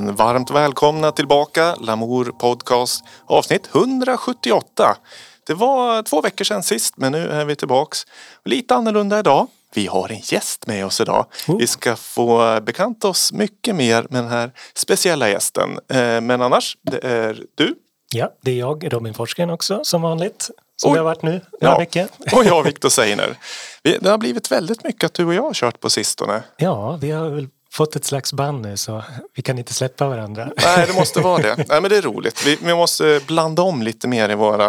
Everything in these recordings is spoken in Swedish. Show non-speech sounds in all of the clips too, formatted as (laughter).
men varmt välkomna tillbaka. Lamour Podcast avsnitt 178. Det var två veckor sedan sist men nu är vi tillbaks. Lite annorlunda idag. Vi har en gäst med oss idag. Oh. Vi ska få bekanta oss mycket mer med den här speciella gästen. Eh, Men annars, det är du Ja, det är jag, Robin Forsgren också, som vanligt. Som Oj. det har varit nu några Ja. veckor. (laughs) och jag Viktor Seiner. Det har blivit väldigt mycket att du och jag har kört på sistone. Ja, vi har väl fått ett slags band nu så vi kan inte släppa varandra. Nej, det måste vara det. (laughs) Nej, men det är roligt. Vi, vi måste blanda om lite mer i våra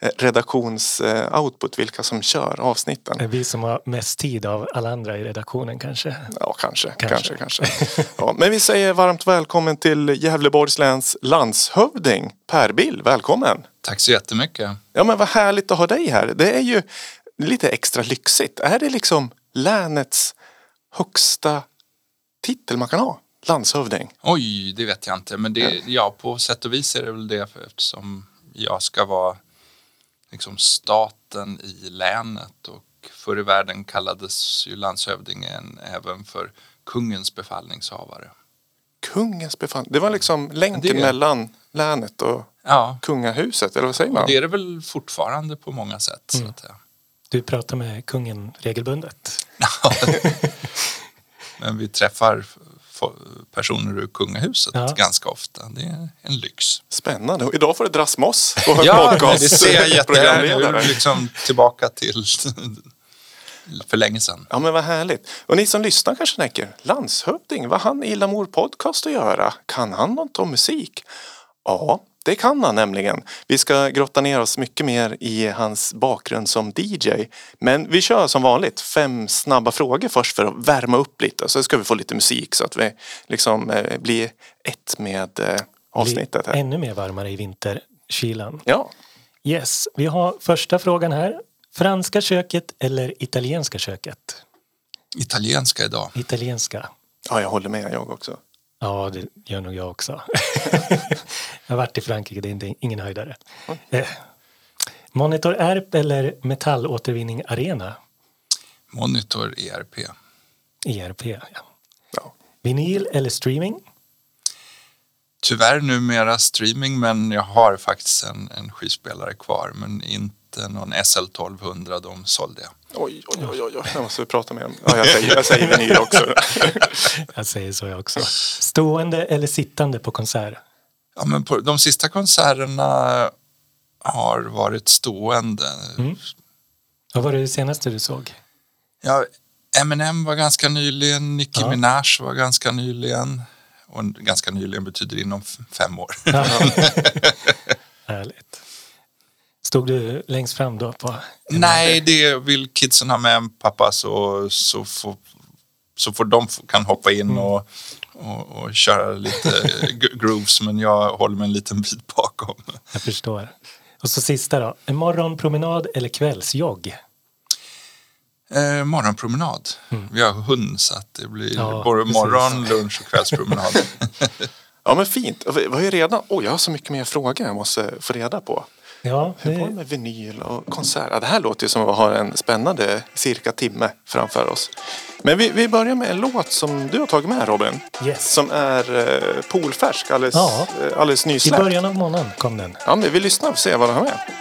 eh, redaktions-output, vilka som kör avsnitten. Det är vi som har mest tid av alla andra i redaktionen kanske. Ja, kanske, kanske, Kanske. kanske. Ja, men vi säger varmt välkommen till Gävleborgs läns landshövding Per Bill. Välkommen! Tack så jättemycket. Ja, men vad härligt att ha dig här. Det är ju lite extra lyxigt. Är det liksom länets högsta titel man kan ha? Landshövding. Oj, det vet jag inte. Men det, ja, på sätt och vis är det väl det eftersom jag ska vara liksom staten i länet och förr i världen kallades ju landshövdingen även för kungens befallningshavare. Kungens befallning. Det var liksom länken Det- mellan länet och Ja, kungahuset, eller vad säger man? och det är det väl fortfarande på många sätt. Så att säga. Du pratar med kungen regelbundet. (laughs) (laughs) (laughs) Men vi träffar personer ur kungahuset Ja. ganska ofta. Det är en lyx. Spännande. Och idag får det dras med oss på (laughs) Ja, podcast. det ser jag jättegärna. Liksom tillbaka till (laughs) för länge sedan. Ja men vad härligt. Och ni som lyssnar kanske tänker, landshövding, vad har han i Lamour podcast att göra? Kan han något om musik? Ja, det kan han nämligen. Vi ska grotta ner oss mycket mer i hans bakgrund som DJ. Men vi kör som vanligt fem snabba frågor först för att värma upp lite. Så ska vi få lite musik så att vi liksom eh, blir ett med eh, avsnittet Blir här. Ännu mer varmare i vinterkylan. Ja, Yes, vi har första frågan här. Franska köket eller italienska köket? Italienska idag. Italienska. ja, jag håller med jag också. Ja, det gör nog jag också. (laughs) jag har varit i Frankrike, det är inte, ingen höjdare. Eh, Monitor ERP eller metallåtervinning Arena? Monitor ERP. ERP, ja. Ja. Vinyl eller streaming? Tyvärr numera streaming men jag har faktiskt en, en skivspelare kvar men inte någon SL1200, de sålde jag. Oj, oj, oj, oj, jag måste vi prata med om. Ja, jag säger, jag säger (laughs) vinyl också. Jag säger så jag också. Stående eller sittande på konsert? Ja, men på, de sista konserterna har varit stående. Vad var det senaste du såg? Ja, Eminem var ganska nyligen, Nicki Ja. Minaj var ganska nyligen. Och ganska nyligen betyder inom fem år. (laughs) Härligt. Stod du längst fram då? På Nej, det vill kidsen ha med en pappa så, så, får, så får de kan hoppa in och, och, och köra lite (laughs) grooves men jag håller mig en liten bit bakom. Jag förstår. Och så sista då. En morgonpromenad eller kvällsjogg? Eh, morgonpromenad. Vi har hund så att det blir Ja, både precis. morgon, lunch och kvällspromenad. (laughs) (laughs) Ja men fint. Vi har ju redan, oj jag har så mycket mer frågor jag måste få reda på. Ja, Hur var det med vinyl och konsert? Ja, det här låter ju som att vi har en spännande cirka timme framför oss. Men vi, vi börjar med en låt som du har tagit med Robin. Yes. Som är eh, polfärsk, alldeles, Ja. eh, alldeles I nysläppt. början av månaden kom den. Ja, men vi lyssnar och ser vad han är. Party,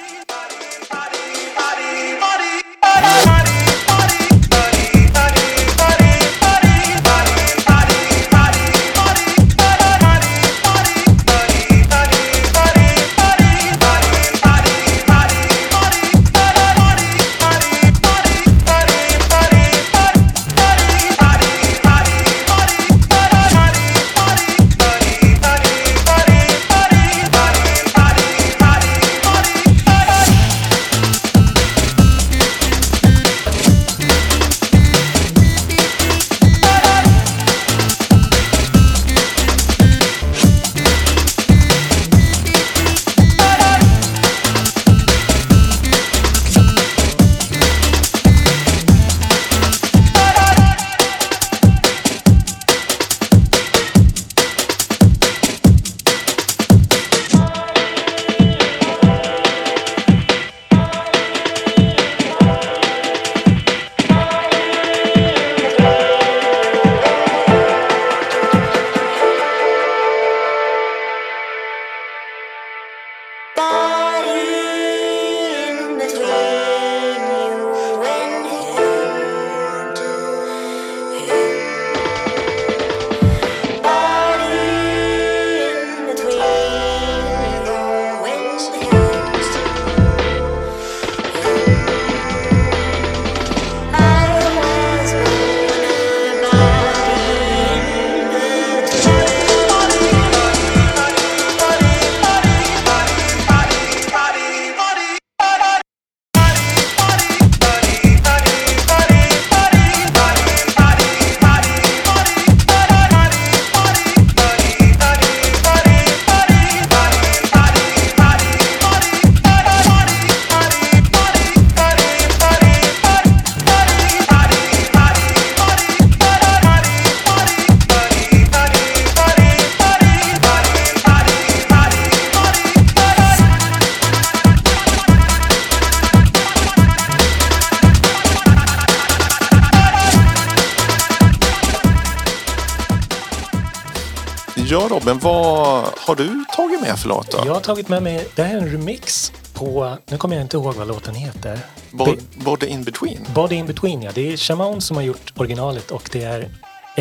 Robin, vad har du tagit med för låt då? Jag har tagit med mig, det här är en remix på, nu kommer jag inte ihåg vad låten heter. Bo- Body in between? Body in between ja, det är Shaman som har gjort originalet och det är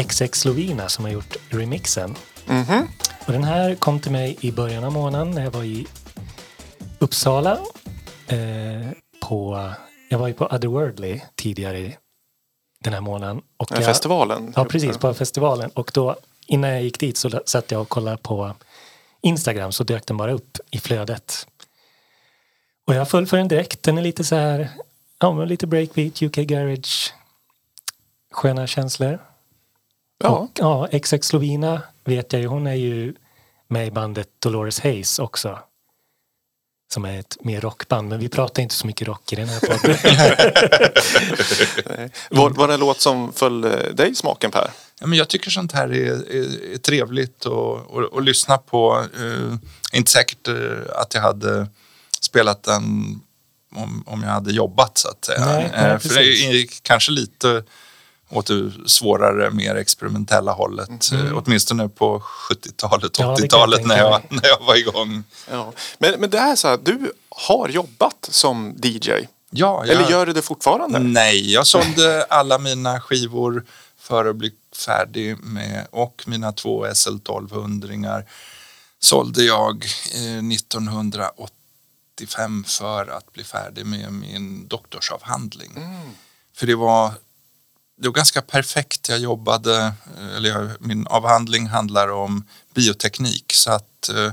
XX Slovina som har gjort remixen. Mhm. Och den här kom till mig i början av månaden när jag var i Uppsala. Eh, på, jag var ju på Otherworldly tidigare den här månaden. Och Ja, jag, Festivalen? Ja, precis, på festivalen. Och då innan jag gick dit så satt jag och kollade på Instagram så dök den bara upp i flödet. Och jag föll för den direkt. Den är lite så här, ja men lite breakbeat, UK garage, sköna känslor. Ja. Och ja, XX Slovina vet jag ju, hon är ju med i bandet Dolores Hayes också. Som är ett mer rockband, men vi pratar inte så mycket rock i den här podden. (laughs) Var, var det en låt som föll eh, dig i smaken Per? Ja, men jag tycker sånt här är, är, är trevligt att och, och lyssna på. Uh, inte säkert uh, att jag hade spelat den om, om jag hade jobbat så att säga. Nej, nej, Eh, för det är kanske lite åt det svårare, mer experimentella hållet. Mm. Åtminstone på 70-talet, Ja, det kan 80-talet jag när, jag, när jag var igång. Ja. Men, men det är så här, du har jobbat som DJ? Ja, jag, Eller gör du det fortfarande? Nej, jag sålde alla mina skivor för att bli färdig med och mina två SL1200 sålde jag eh, 1985 för att bli färdig med min doktorsavhandling. För det var, det var ganska perfekt. Jag jobbade, eh, eller jag, min avhandling handlar om bioteknik så att eh,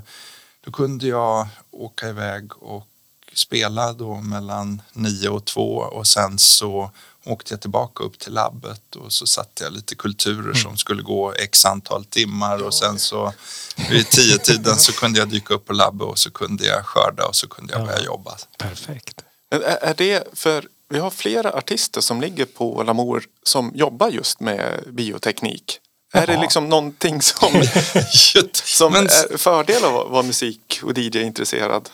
då kunde jag åka iväg och spela då mellan nio och två och sen så åkte jag tillbaka upp till labbet och så satte jag lite kulturer som skulle gå x antal timmar och sen så vid tio tiden så kunde jag dyka upp på labbet och så kunde jag skörda och så kunde jag börja jobba. Perfekt. Är, är det för vi har flera artister som ligger på Lamour som jobbar just med bioteknik. Är det Jaha. liksom någonting som, (laughs) som Men- är fördel av att vara musik och DJ-intresserad?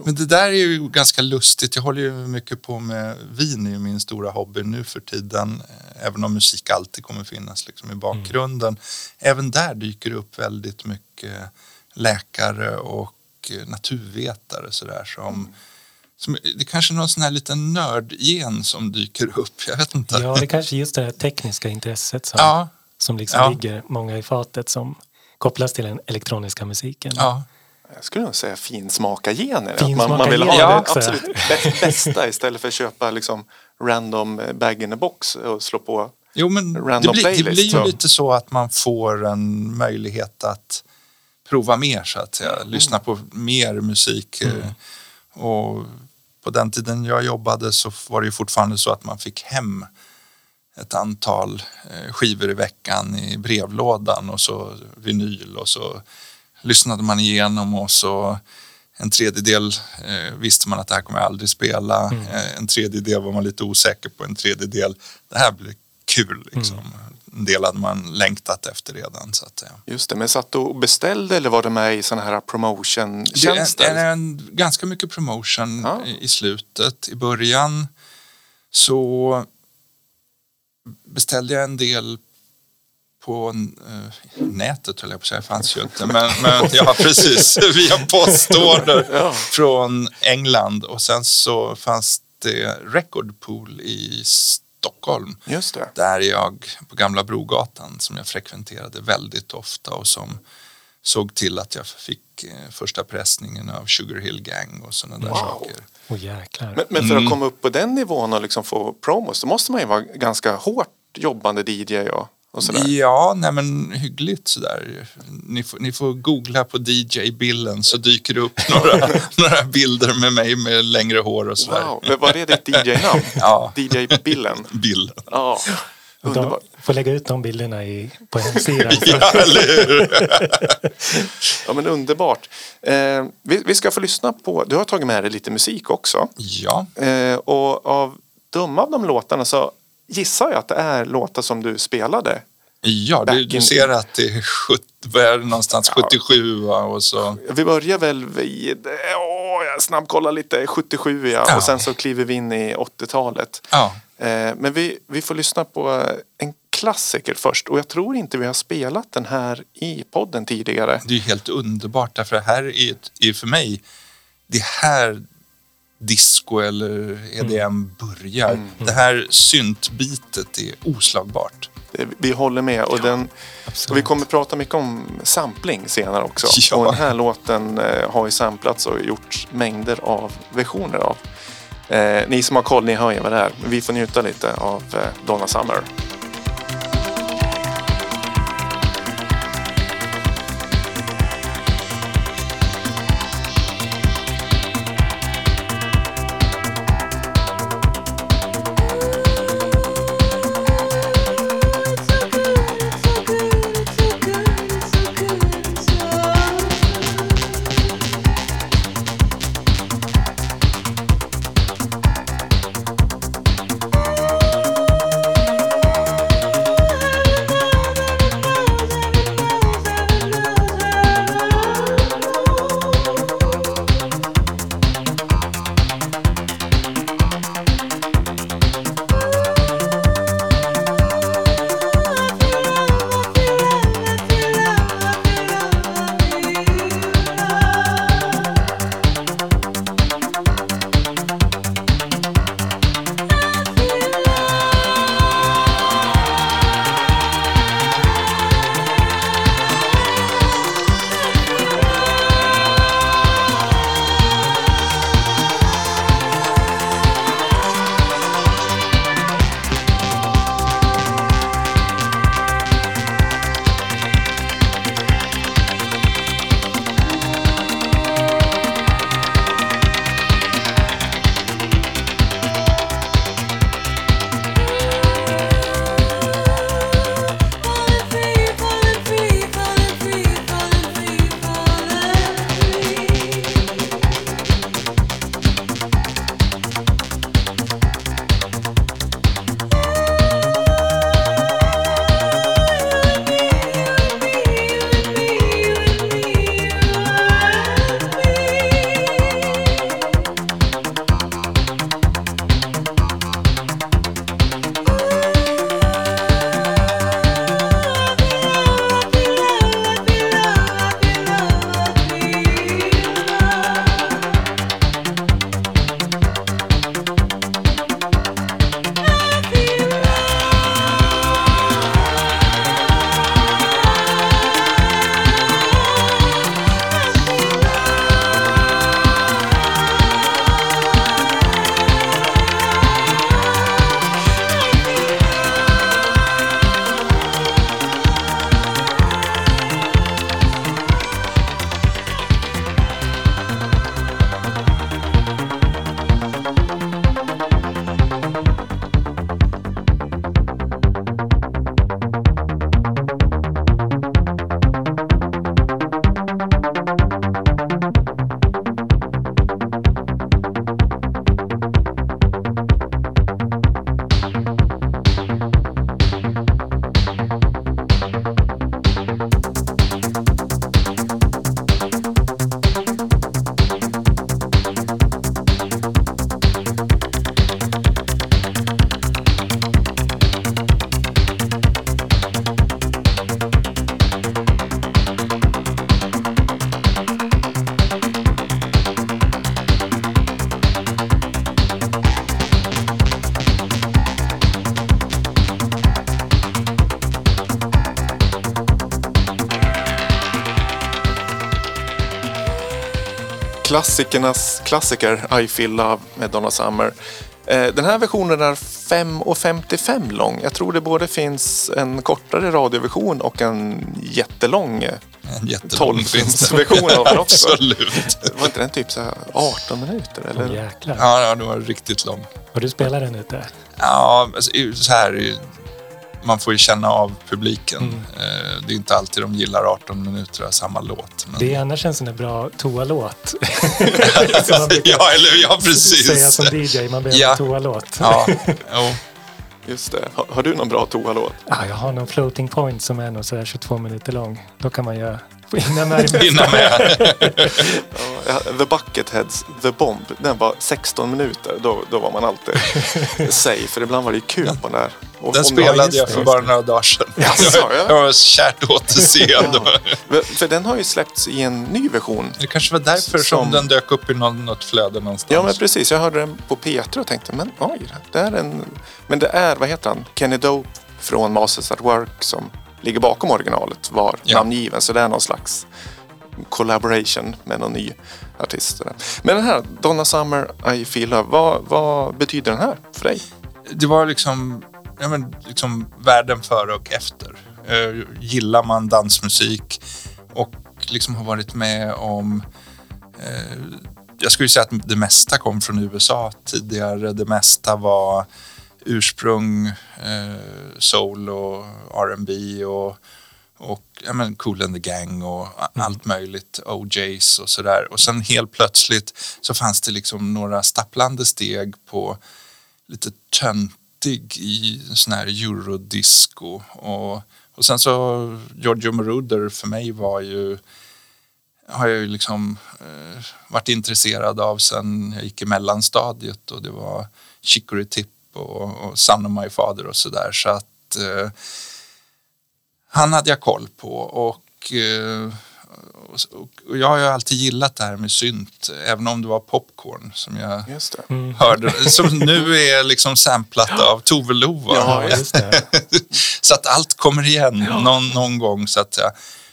Men det där är ju ganska lustigt. Jag håller ju mycket på med vin, är ju min stora hobby nu för tiden. Eh, Även om musik alltid kommer finnas liksom i bakgrunden. Även där dyker det upp väldigt mycket läkare och eh, naturvetare sådär som, som det är kanske är någon sån här liten nördgen som dyker upp. Jag vet inte. Ja, det är kanske just det här tekniska intresset som, ja, som liksom Ja. ligger många i fatet som kopplas till den elektroniska musiken. ja. Jag skulle nog säga finsmaka-gener. Att Finsmaka man, man vill ha gener det absolut bä- bästa istället för att köpa liksom random bag in a box och slå på. Jo, men det Random blir, det playlist, blir ju så. lite så att man får en möjlighet att prova mer så att säga. Lyssna på mer musik. eh, Och på den tiden jag jobbade så var det ju fortfarande så att man fick hem ett antal eh, skivor i veckan i brevlådan och så vinyl och så lyssnade man igenom och så en tredjedel eh, visste man att det här kommer jag aldrig spela. Eh, en tredjedel var man lite osäker på. En tredjedel, det här blir kul liksom. En del hade man längtat efter redan så att säga. Just det, men satt du och beställde eller var du med i sådana här Det är, promotion-tjänster? det är en, ganska mycket promotion Ja. i, i slutet. I början så beställde jag en del på eh, nätet höll jag på att säga, fanns ju inte. Men, men (laughs) ja, precis, via postorder (laughs) Ja. från England. Och sen så fanns det Record Pool i Stockholm. Just det. Där jag på Gamla Brogatan som jag frekventerade väldigt ofta och som såg till att jag fick eh, första pressningen av Sugar Hill Gang och sådana där Wow. saker. Jäklar. Men, men för Mm. att komma upp på den nivån och liksom få promos då måste man ju vara ganska hårt jobbande DJ och, och sådär. Ja, nej men hyggligt sådär. Ni får, ni får googla på DJ-bilden så dyker det upp (laughs) några, några bilder med mig med längre hår och sådär. Wow, men var det ditt DJ-namn? (laughs) Ja. DJ-billen? Bilden. Ja, Och underbart. de får lägga ut de bilderna i, på hemsidan. (laughs) Ja, eller hur? Ja, men underbart. Eh, vi, vi ska få lyssna på, du har tagit med dig lite musik också. Ja, Eh, och av dumma av de låtarna så gissar jag att det är låtar som du spelade. ja du, du ser att det är, 70, vad är det någonstans 77 va? och så. Vi börjar väl vid, åh, jag snabbkollar lite, 77 ja. Ja. Och sen så kliver vi in i 80-talet. Ja, Eh, men vi, vi får lyssna på en klassiker först och jag tror inte vi har spelat den här i podden tidigare. Det är helt underbart därför det här är, är för mig, det här disco eller EDM börjar. Det här syntbitet är oslagbart. Vi håller med och, den, och vi kommer prata mycket om sampling senare också. (laughs) Ja. Och den här låten eh, har ju samplats och gjorts mängder av versioner av. Eh, ni som har koll, ni hör ju vad det är. Vi får njuta lite av eh, Donna Summer. Klassikernas klassiker I Feel Love med Donna Summer. Eh, Den här versionen är 5.55 lång. Jag tror det både finns en kortare radioversion och en jättelång eh, En jättelång finns det. tolvfinnsversion av den också. Absolut. Var inte den typ så här 18 minuter? Eller? Åh, jäklar. Ja, ja, det var riktigt lång. Och du spelar den ute? Ja, alltså, så här är ju- man får ju känna av publiken. Det är inte alltid de gillar 18 minuter av samma låt. Men... Det är annars en sån där bra toalåt. (laughs) Ja, eller ja, säga precis. som DJ, man behöver Ja. en toalåt. Ja, (laughs) jo. Just det. Har, har du någon bra toalåt? Ah, jag har någon floating point som är nog sådär 22 minuter lång. Då kan man få hinna med Hinna med. Ja, The Bucketheads The Bomb. Den var 16 minuter. Då, då var man alltid safe. För ibland var det ju kö på den där. Och- Den spelade jag för bara några dagar sedan. Jaså, ja. Det var kärt återseende. För- För den har ju släppts i en ny version. Det kanske var därför som, Som- den dök upp i någon, något flöde någonstans. Ja men precis, jag hörde den på P3 och tänkte men oj, det är en... Men det är, vad heter han, Kenny Dope från Masters at Work som ligger bakom originalet var Ja. namngiven. Så det är någon slags collaboration med någon ny artist. Men den här, Donna Summer, I Feel Love, vad, vad betyder den här för dig? det var liksom, ja, men, liksom världen före och efter. Eh, gillar man dansmusik och liksom har varit med om eh, jag skulle säga att det mesta kom från USA tidigare. Det mesta var ursprung, eh, soul och R&B och, och ja, men Cool and the Gang och a- allt möjligt. OJs och sådär. Och sen helt plötsligt så fanns det liksom några stapplande steg på lite töntig i sån här eurodisco. Och, och sen så Giorgio Moroder för mig var ju har jag ju liksom eh, varit intresserad av sen jag gick i mellanstadiet och det var Chicory Tip och, och Son of My Father och sådär. Så att eh, han hade jag koll på och, eh, och, och jag har ju alltid gillat det här med synt, även om det var popcorn som jag Just det. hörde, som nu är liksom samplat av Tove Lo. va? Ja, just det. (laughs) så att allt kommer igen någon, någon gång. Så att, säga.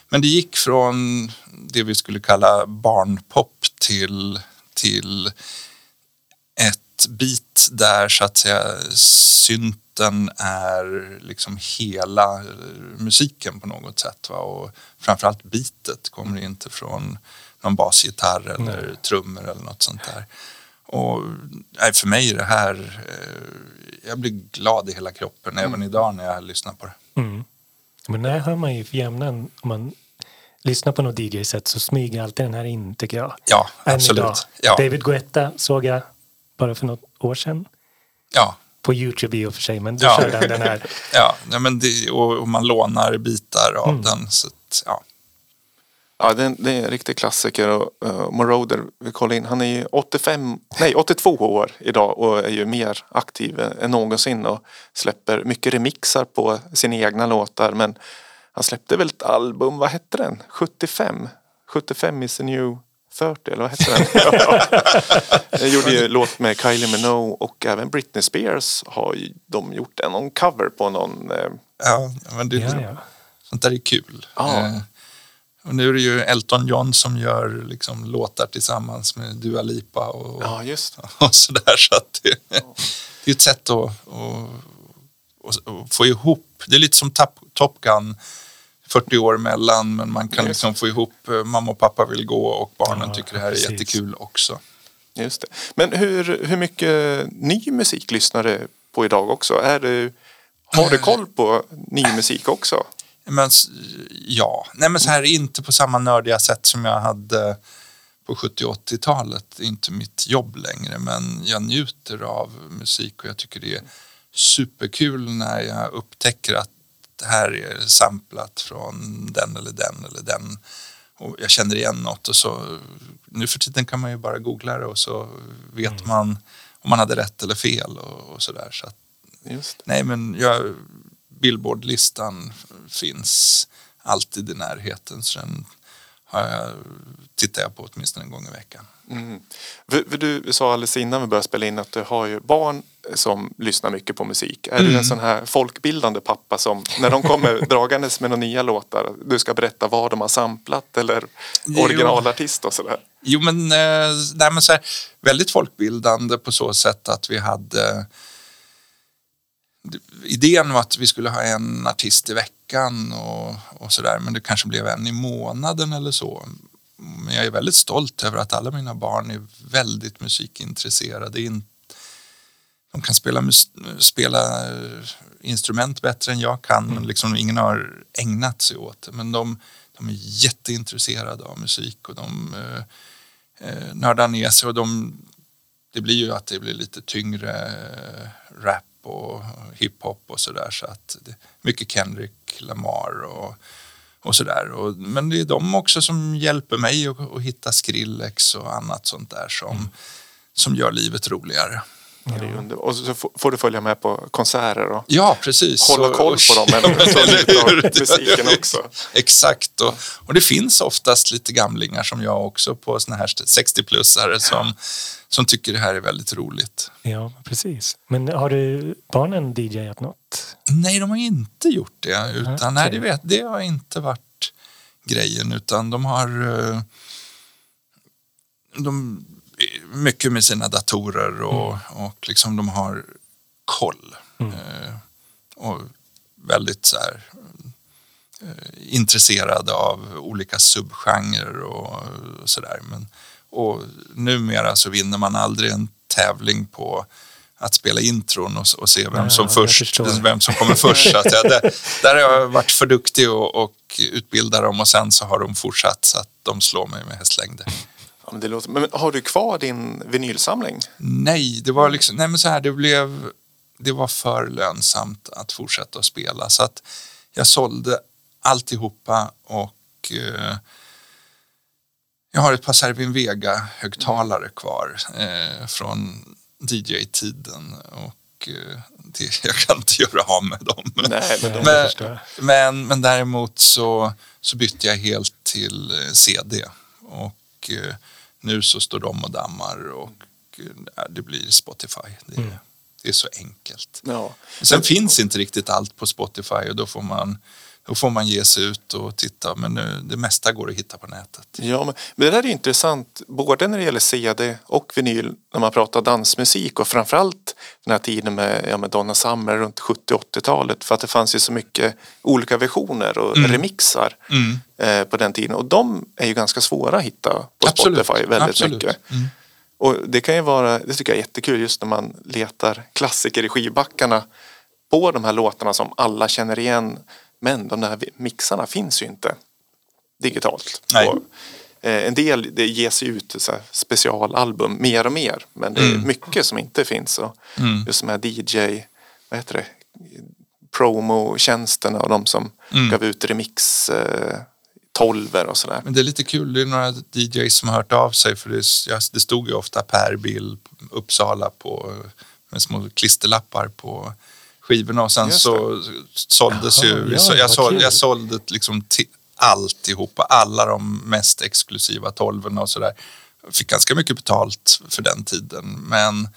Men det gick från det vi skulle kalla barnpop till, till ett bit där så att säga synten är liksom hela musiken på något sätt. Va? Och framförallt beatet kommer inte från någon basgitarr eller trummor eller något sånt där. Och nej, för mig är det här, eh, jag blir glad i hela kroppen även idag när jag lyssnar på det. Mm. Men det hör man ju för jämnan. Om man lyssnar på något DJ-set så smyger alltid den här in tycker jag. Ja, Än absolut. idag. Ja, David Guetta såg jag bara för något år sedan. ja, På Youtube i och för sig, men då Ja. körde han den här. (laughs) ja. Nej, men det, och, och man lånar bitar av Mm. den. Så att, ja. Ja, det är, en, det är en riktig klassiker och uh, Moroder, vi kollar in, han är ju 85, nej 82 år idag och är ju mer aktiv än någonsin och släpper mycket remixar på sina egna låtar men han släppte väl ett album, vad hette den? 75? 75 is the new 30 eller vad hette den? (laughs) Jag gjorde ju låt med Kylie Minogue och även Britney Spears har ju de gjort en någon cover på någon eh, Ja, men det, Ja, ja. Sånt där är kul. Ja. Eh, och nu är det ju Elton John som gör liksom, låtar tillsammans med Dua Lipa och, Ja, just (laughs) och sådär. Så att det, det är ett sätt att, att, att, att få ihop. Det är lite som Top, Top Gun. 40 år mellan men man kan liksom få ihop eh, mamma och pappa vill gå och barnen Ja, tycker det här är precis. jättekul också. Just det. Men hur, hur mycket ny musik lyssnar du på idag också? Är du, har du koll på ny musik också? Men, ja, nej men så här inte på samma nördiga sätt som jag hade på 70 och 80-talet. Det är inte mitt jobb längre men jag njuter av musik och jag tycker det är superkul när jag upptäcker att det här är samplat från den eller den eller den. Och jag känner igen något och så nu för tiden kan man ju bara googla det och så vet man om man hade rätt eller fel och, och sådär. Så att. Nej, men jag, Billboardlistan finns alltid i närheten. Så den tittar jag på åtminstone en gång i veckan. Mm. Du sa alldeles innan vi började spela in att du har ju barn som lyssnar mycket på musik. Är du en sån här folkbildande pappa som när de kommer (laughs) dragandes med några nya låtar du ska berätta vad de har samplat eller originalartist och sådär? Jo, men, eh, nej, men så här, väldigt folkbildande på så sätt att vi hade Idén var att vi skulle ha en artist i veckan och, och sådär men det kanske blev en i månaden eller så. Men jag är väldigt stolt över att alla mina barn är väldigt musikintresserade. In- De kan spela, spela eh, instrument bättre än jag kan men liksom ingen har ägnat sig åt det. Men de, de är jätteintresserade av musik och de eh, eh, nördar ner sig och de, det blir ju att det blir lite tyngre eh, rap och hiphop och sådär. Så att det, mycket Kendrick Lamar och, och sådär. Och, men det är de också som hjälper mig att, att hitta Skrillex och annat sånt där som, som gör livet roligare. Ju under... Och så får- du följa med på konserter och Ja, precis. hålla Och- koll på dem. Men så njuta av musiken också. Exakt. Och, och det finns oftast lite gamlingar som jag också på såna här 60-plussare som, som tycker det här är väldigt roligt. Ja, precis. Men har du barnen DJat något? Nej, de har inte gjort det. Utan, Okej. nej, det, vet, det har inte varit grejen. Utan de har eh, de, mycket med sina datorer och, och liksom de har koll. Eh, och väldigt så här, eh, intresserade av olika subgenrer och, och sådär. Och numera så vinner man aldrig en tävling på att spela intron och, och se vem Ja, som, först, vem som kommer först. Att jag, där, där har jag varit för duktig och, och utbildat dem och sen så har de fortsatt så att de slår mig med hästlängder. Ja, men, det låter... men har du kvar din vinylsamling? Nej, det var liksom, nej men så här, det blev, det var för lönsamt att fortsätta att spela så att jag sålde alltihopa och eh, jag har ett par Servin Vega-högtalare kvar eh, från DJ-tiden och eh, det, (laughs) jag kan inte göra av med dem. Nej, men jag. Men, men däremot så, så bytte jag helt till eh, CD och eh, nu så står de och dammar och eh, det blir Spotify. Det, det är så enkelt. Ja. Sen finns inte riktigt allt på Spotify och då får man, då får man ge sig ut och titta men nu, det mesta går att hitta på nätet. Ja, men, det där är intressant både när det gäller CD och vinyl när man pratar dansmusik och framförallt den här tiden med, ja, med Donna Summer runt 70-80-talet för att det fanns ju så mycket olika versioner och remixar eh, på den tiden och de är ju ganska svåra att hitta på Absolut, Spotify väldigt absolut. mycket. Och det kan ju vara, det tycker jag är jättekul just när man letar klassiker i skivbackarna på de här låtarna som alla känner igen men de där mixarna finns ju inte digitalt. Och, eh, en del det ges ju ut så här, specialalbum mer och mer men det är Mm. mycket som inte finns. Och Just de här DJ, vad heter det, promotjänsterna och de som Mm. gav ut remix eh, tolver och sådär. Men det är lite kul, det är några DJs som har hört av sig för det, det stod ju ofta Per Bill Uppsala på, med små klisterlappar på skivorna och sen så såldes Jaha, ju, ja, jag, såld, jag sålde liksom till alltihopa, alla de mest exklusiva tolvorna och sådär. Fick ganska mycket betalt för den tiden men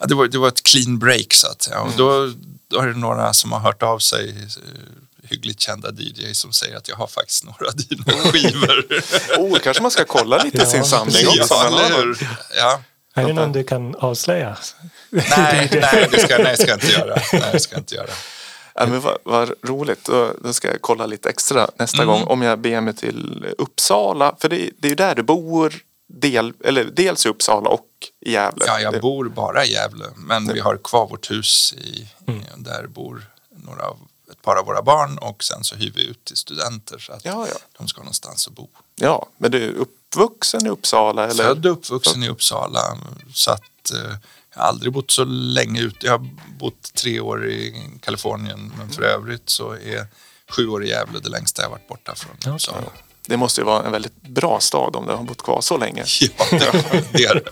ja, det, var, det var ett clean break så att säga. Och då, då är det några som har hört av sig eh, hyggligt kända DJs som säger att jag har faktiskt några dina (laughs) skivor. Oh, kanske man ska kolla lite Ja, sin samling också. Ja? Ja. Är det någon du kan avslöja? Nej, (laughs) nej, det ska, nej, ska jag inte göra. Nej, det ska jag inte göra. Ja, men vad, vad roligt. Då, då ska jag kolla lite extra nästa Mm. gång om jag beger mig till Uppsala. För det, det är ju där du bor. Del, eller dels i Uppsala och i Gävle. Ja, jag Det- bor bara i Gävle, men vi har kvar vårt hus i, där bor några av, ett par av våra barn och sen så hyr vi ut till studenter så att Ja, ja. de ska någonstans att bo. ja, men du är uppvuxen i Uppsala? Eller? Född och uppvuxen i Uppsala så att eh, jag har aldrig bott så länge ute. Jag har bott tre år i Kalifornien men för övrigt så är sju år i Gävle det längsta jag varit borta från Uppsala. Det måste ju vara en väldigt bra stad om du har bott kvar så länge. (laughs) Ja, det är det.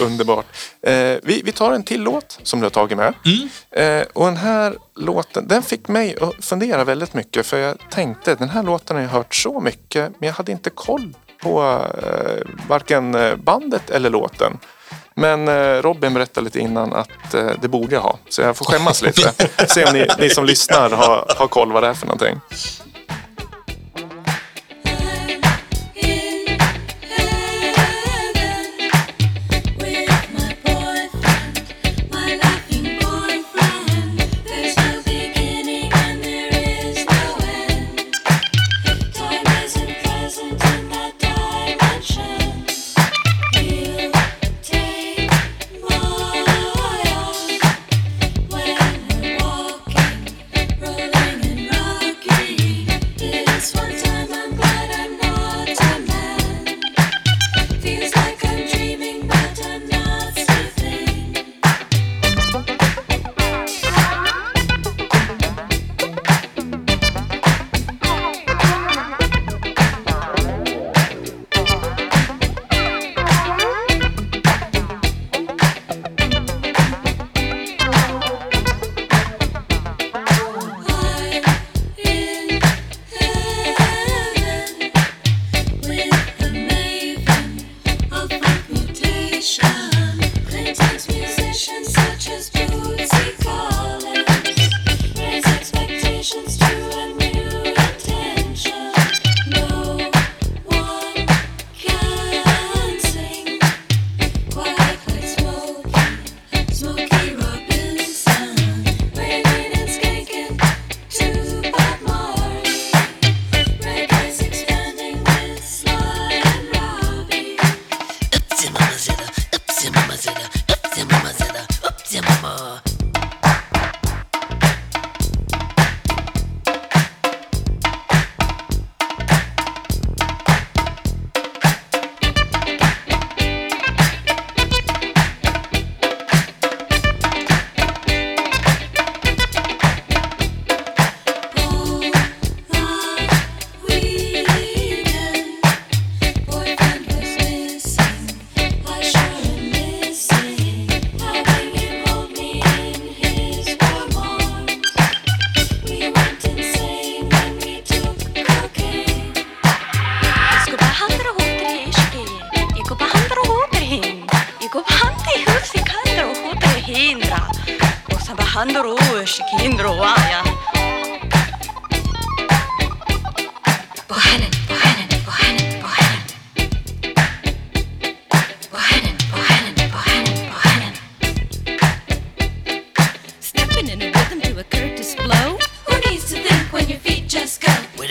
(laughs) Underbart. Eh, vi, vi tar en till låt som du har tagit med. Mm. Eh, och den här låten, den fick mig att fundera väldigt mycket. För jag tänkte, den här låten har jag hört så mycket. Men jag hade inte koll på eh, varken eh, bandet eller låten. Men eh, Robin berättade lite innan att det borde jag ha. Så jag får skämmas lite. (laughs) Se om ni, ni som lyssnar har, har koll vad det är för någonting.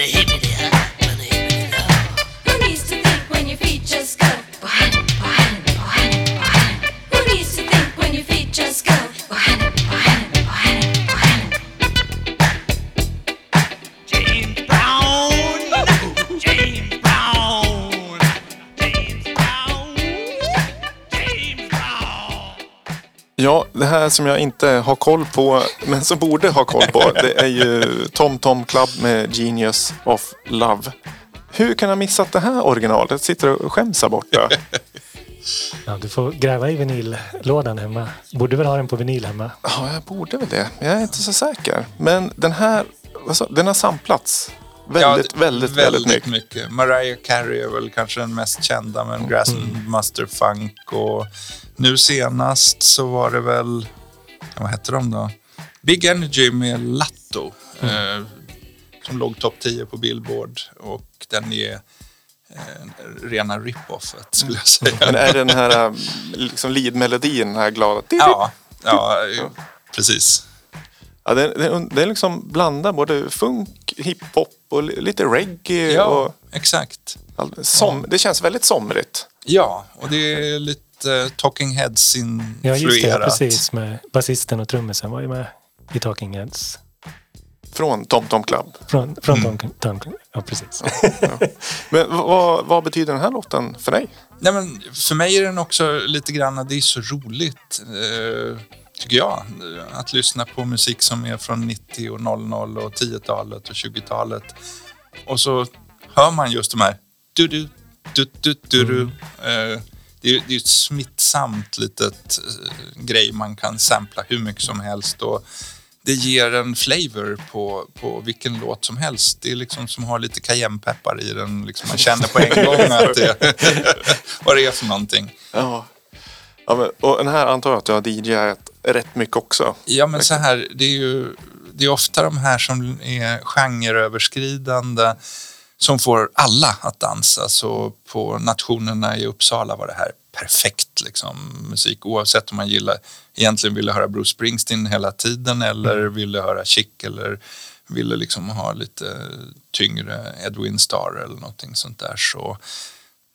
hit här som jag inte har koll på, men som borde ha koll på, det är ju Tom Tom Club med Genius of Love. Hur kan jag missat det här originalet? Sitter och skäms här borta. (laughs) Ja, du får gräva i vinyllådan hemma. Borde väl ha den på vinyl hemma. Ja, jag borde väl det. Jag är inte så säker. Men den här, sa- den har samplats väldigt, Ja, väldigt, väldigt, mycket. Mariah Carey är väl kanske den mest kända, men Grassmaster Funk och nu senast så var det väl, vad hette de då? Big Energy med Latto. Eh, som låg topp 10 på Billboard och den är eh, rena rip-offet skulle jag säga. Men är den här äh, liksom lead-melodin, den här glada... Ja, ja, eh, precis. Ja, det, det, det är liksom blandar både funk, hiphop och li- lite reggae. Ja, Och exakt. som, Det känns väldigt somrigt. Ja, och det är lite eh, Talking Ja, Heads-influerat. just det. Precis. Med basisten och trummisen var ju med i Talking Heads. Från Tom Tom Club. Från, från Mm. Tom, Tom, ja, precis. Men v- vad, vad betyder den här låten för dig? Nej, men för mig är den också lite grann, det är så roligt, eh, tycker jag, att lyssna på musik som är från 90 och 00 och 10-talet och 20-talet. Och så hör man just de här du-du, du-du-du-du. Eh, det är det är ett smittsamt litet eh, grej man kan sampla hur mycket som helst. Och det ger en flavor på, på vilken låt som helst. Det är liksom som har lite cayennepeppar i den. Liksom man känner på en gång att det, (laughs) (laughs) vad det är för någonting. Ja. Ja men, och den här antar jag att du har DJat rätt mycket också. Ja, men så här, det är ju det är ofta de här som är genreöverskridande som får alla att dansa. Så på nationerna i Uppsala var det här perfekt liksom, musik oavsett om man gillar, egentligen ville höra Bruce Springsteen hela tiden eller ville höra Chic eller ville liksom ha lite tyngre Edwin Starr eller någonting sånt där. Så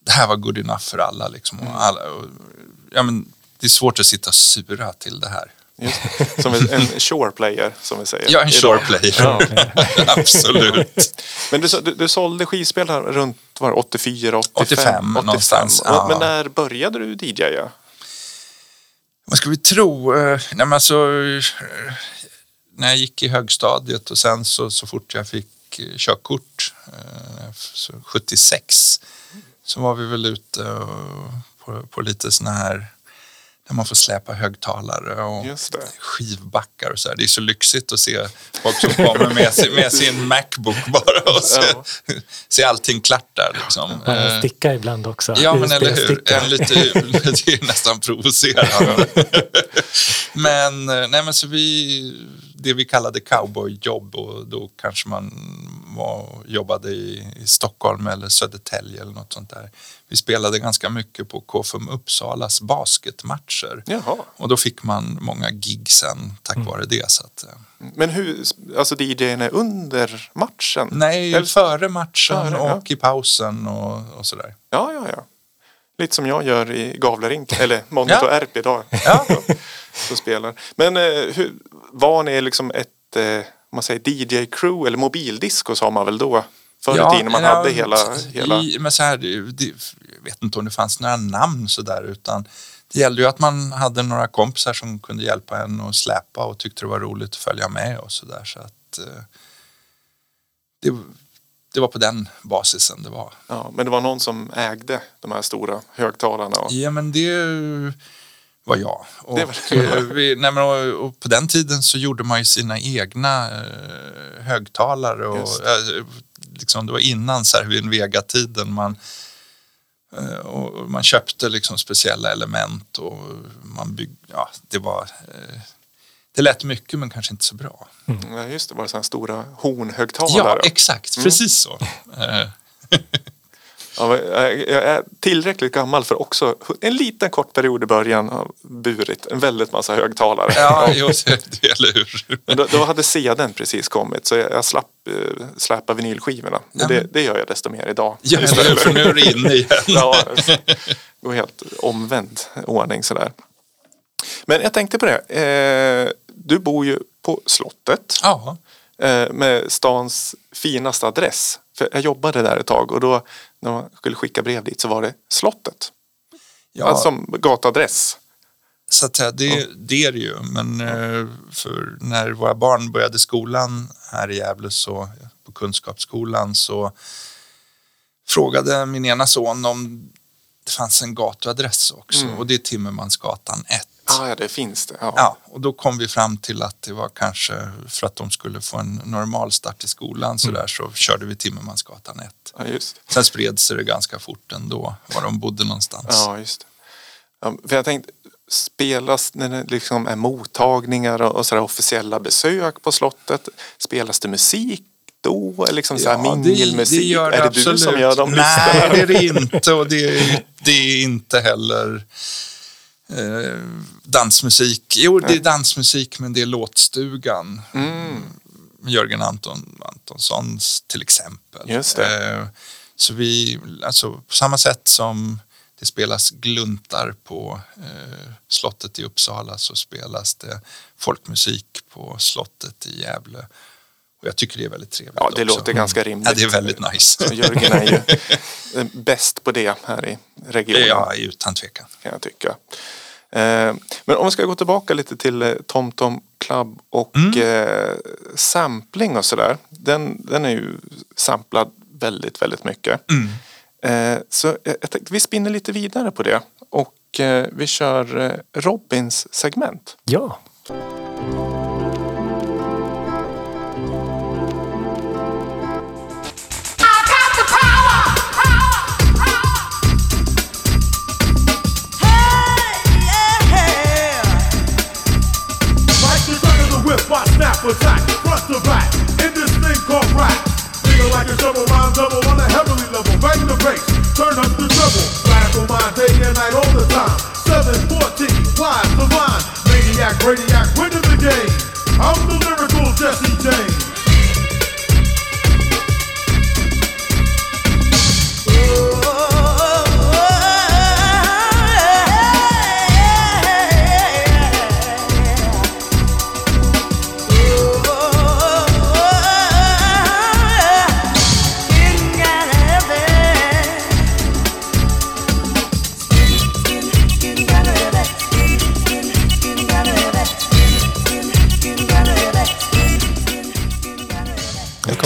det här var good enough för alla. Liksom, och alla och, ja, men, det är svårt att sitta och sura till det här. Just, som en, en shore player som vi säger. Ja, en shore player. Ja. (laughs) Absolut. Men du, du, du sålde skivspel här runt var det, 84, 85? 85 någonstans, Och- ja. Men när började du DJa? Vad ska vi tro? Eh, Nej, men alltså, eh, när jag gick i högstadiet och sen så, så fort jag fick eh, körkort, eh, så 76, så var vi väl ute eh, på, på lite såna här där man får släpa högtalare och skivbackar och så här. Det är så lyxigt att se folk som kommer med, sin- med sin Macbook bara och se, Ja. se allting klart där. Liksom. Man Eh, sticka ibland också. Ja, men eller hur. En lite, det är nästan provocerande. men, eh, nej, men så vi, det vi kallade cowboyjobb och då kanske man var, jobbade i, i Stockholm eller Södertälje eller något sånt där. Vi spelade ganska mycket på KFUM Uppsalas basketmatcher. Jaha. Och då fick man många gig sen tack Mm. vare det. Så att, eh, Men hur, alltså DJn är under matchen? nej, Eller- före matchen Före, ja. och i pausen och, och sådär. Ja, ja, ja. Lite som jag gör i Gavlerink, (laughs) eller Monitor Ja. RP idag. Ja. (laughs) Så spelar. Men eh, hur, var ni liksom ett eh, om man säger DJ-crew eller mobildisco sa man väl då? Förr i tiden man ja, hade hela... hela... I, men så här, det, jag vet inte om det fanns några namn sådär utan det gällde ju att man hade några kompisar som kunde hjälpa en att släpa och tyckte det var roligt att följa med och sådär. Så att eh, det, det var på den basisen det var. Ja, men det var någon som ägde de här stora högtalarna. Och... Ja men det var jag. Och, Det eh, vi, nej, men, och, på den tiden så gjorde man ju sina egna eh, högtalare. Och, Just eh, liksom, det var innan Servin Vega-tiden. Man, och man köpte liksom speciella element och man byggde, ja det var Det lät mycket men kanske inte så bra. Ja, just det, var det sådana stora Ja, hornhögtalare? exakt. Precis så. (laughs) (laughs) Eh, jag är tillräckligt gammal för också en liten kort period i början har burit en väldigt massa högtalare. Ja, (laughs) jo, det, eller hur? Då, då hade CDn precis kommit så jag, jag slapp eh, släpa vinylskivorna. Ja, det, det gör jag desto mer idag. Ja, eller hur? För nu är du inne igen. (laughs) ja, går helt omvänd ordning sådär. Men jag tänkte på det. Eh, du bor ju på slottet Ja, eh, med stans finaste adress. För jag jobbade där ett tag och då när man skulle skicka brev dit så var det slottet. ja Alltså som gatuadress. så att säga, det, det är det ju. Men eh, när våra barn började skolan här i Gävle så, på Kunskapsskolan så frågade min ena son om det fanns en gatuadress också och det är Timmermansgatan 1. Ah, ja, det finns det. Ja. Ja, och då kom vi fram till att det var kanske för att de skulle få en normal start i skolan så, där, så körde vi Timmermansgatan 1. Ja, just. Sen spred sig det ganska fort ändå var de bodde någonstans. Ja, just. Ja, för jag tänkte, spelas när det liksom är mottagningar och, och sådär officiella besök på slottet, spelas det musik då? Liksom så här Ja, mingelmusik? Det, det gör det är det absolut. du som gör de Nej, listorna? det är det inte. Och det är, det är inte heller eh, dansmusik. Jo, det är dansmusik men det är låtstugan. Mm. Jörgen Anton, Antonssons till exempel. Just det. Eh, så vi, alltså på samma sätt som det spelas gluntar på eh, slottet i Uppsala så spelas det folkmusik på slottet i Gävle. Och jag tycker det är väldigt trevligt Ja, det också. låter ganska rimligt. Ja, det är väldigt nice. Så Jörgen är ju (laughs) bäst på det här i regionen. Ja, utan tvekan. kan jag tycka. Eh, Men om vi ska gå tillbaka lite till eh, Tom Tom Club och Mm. eh, sampling och sådär. Den, den är ju samplad väldigt, väldigt mycket. Mm. Så jag tänkte vi spinner lite vidare på det och vi kör Robins segment. Ja, Attack, front to back, in this thing called rap. Feel like a shovel, rhyme double on a heavenly level. Bang the bass, turn up the treble. For mine day and night all the time. 714, wise line. Maniac, radiac, winning the game. I'm the lyrical Jesse James.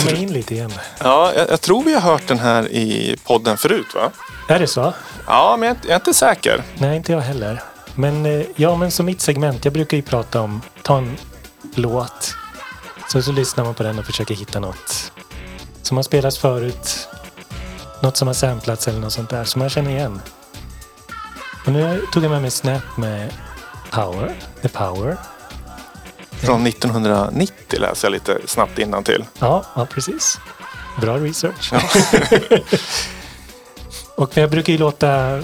Kommer in lite igen. Ja, jag, jag tror vi har hört den här i podden förut va? Är det så? Ja, men jag, jag är inte säker. Nej, inte jag heller. Men eh, ja, men som mitt segment, jag brukar ju prata om, ta en låt. Så, så lyssnar man på den och försöker hitta något som har spelats förut. Något som har samplats eller något sånt där som man känner igen. Och nu tog jag med mig Snap med Power, The Power. Från 1990 läser jag lite snabbt till. Ja, ja precis. Bra research. (laughs) och jag brukar ju låta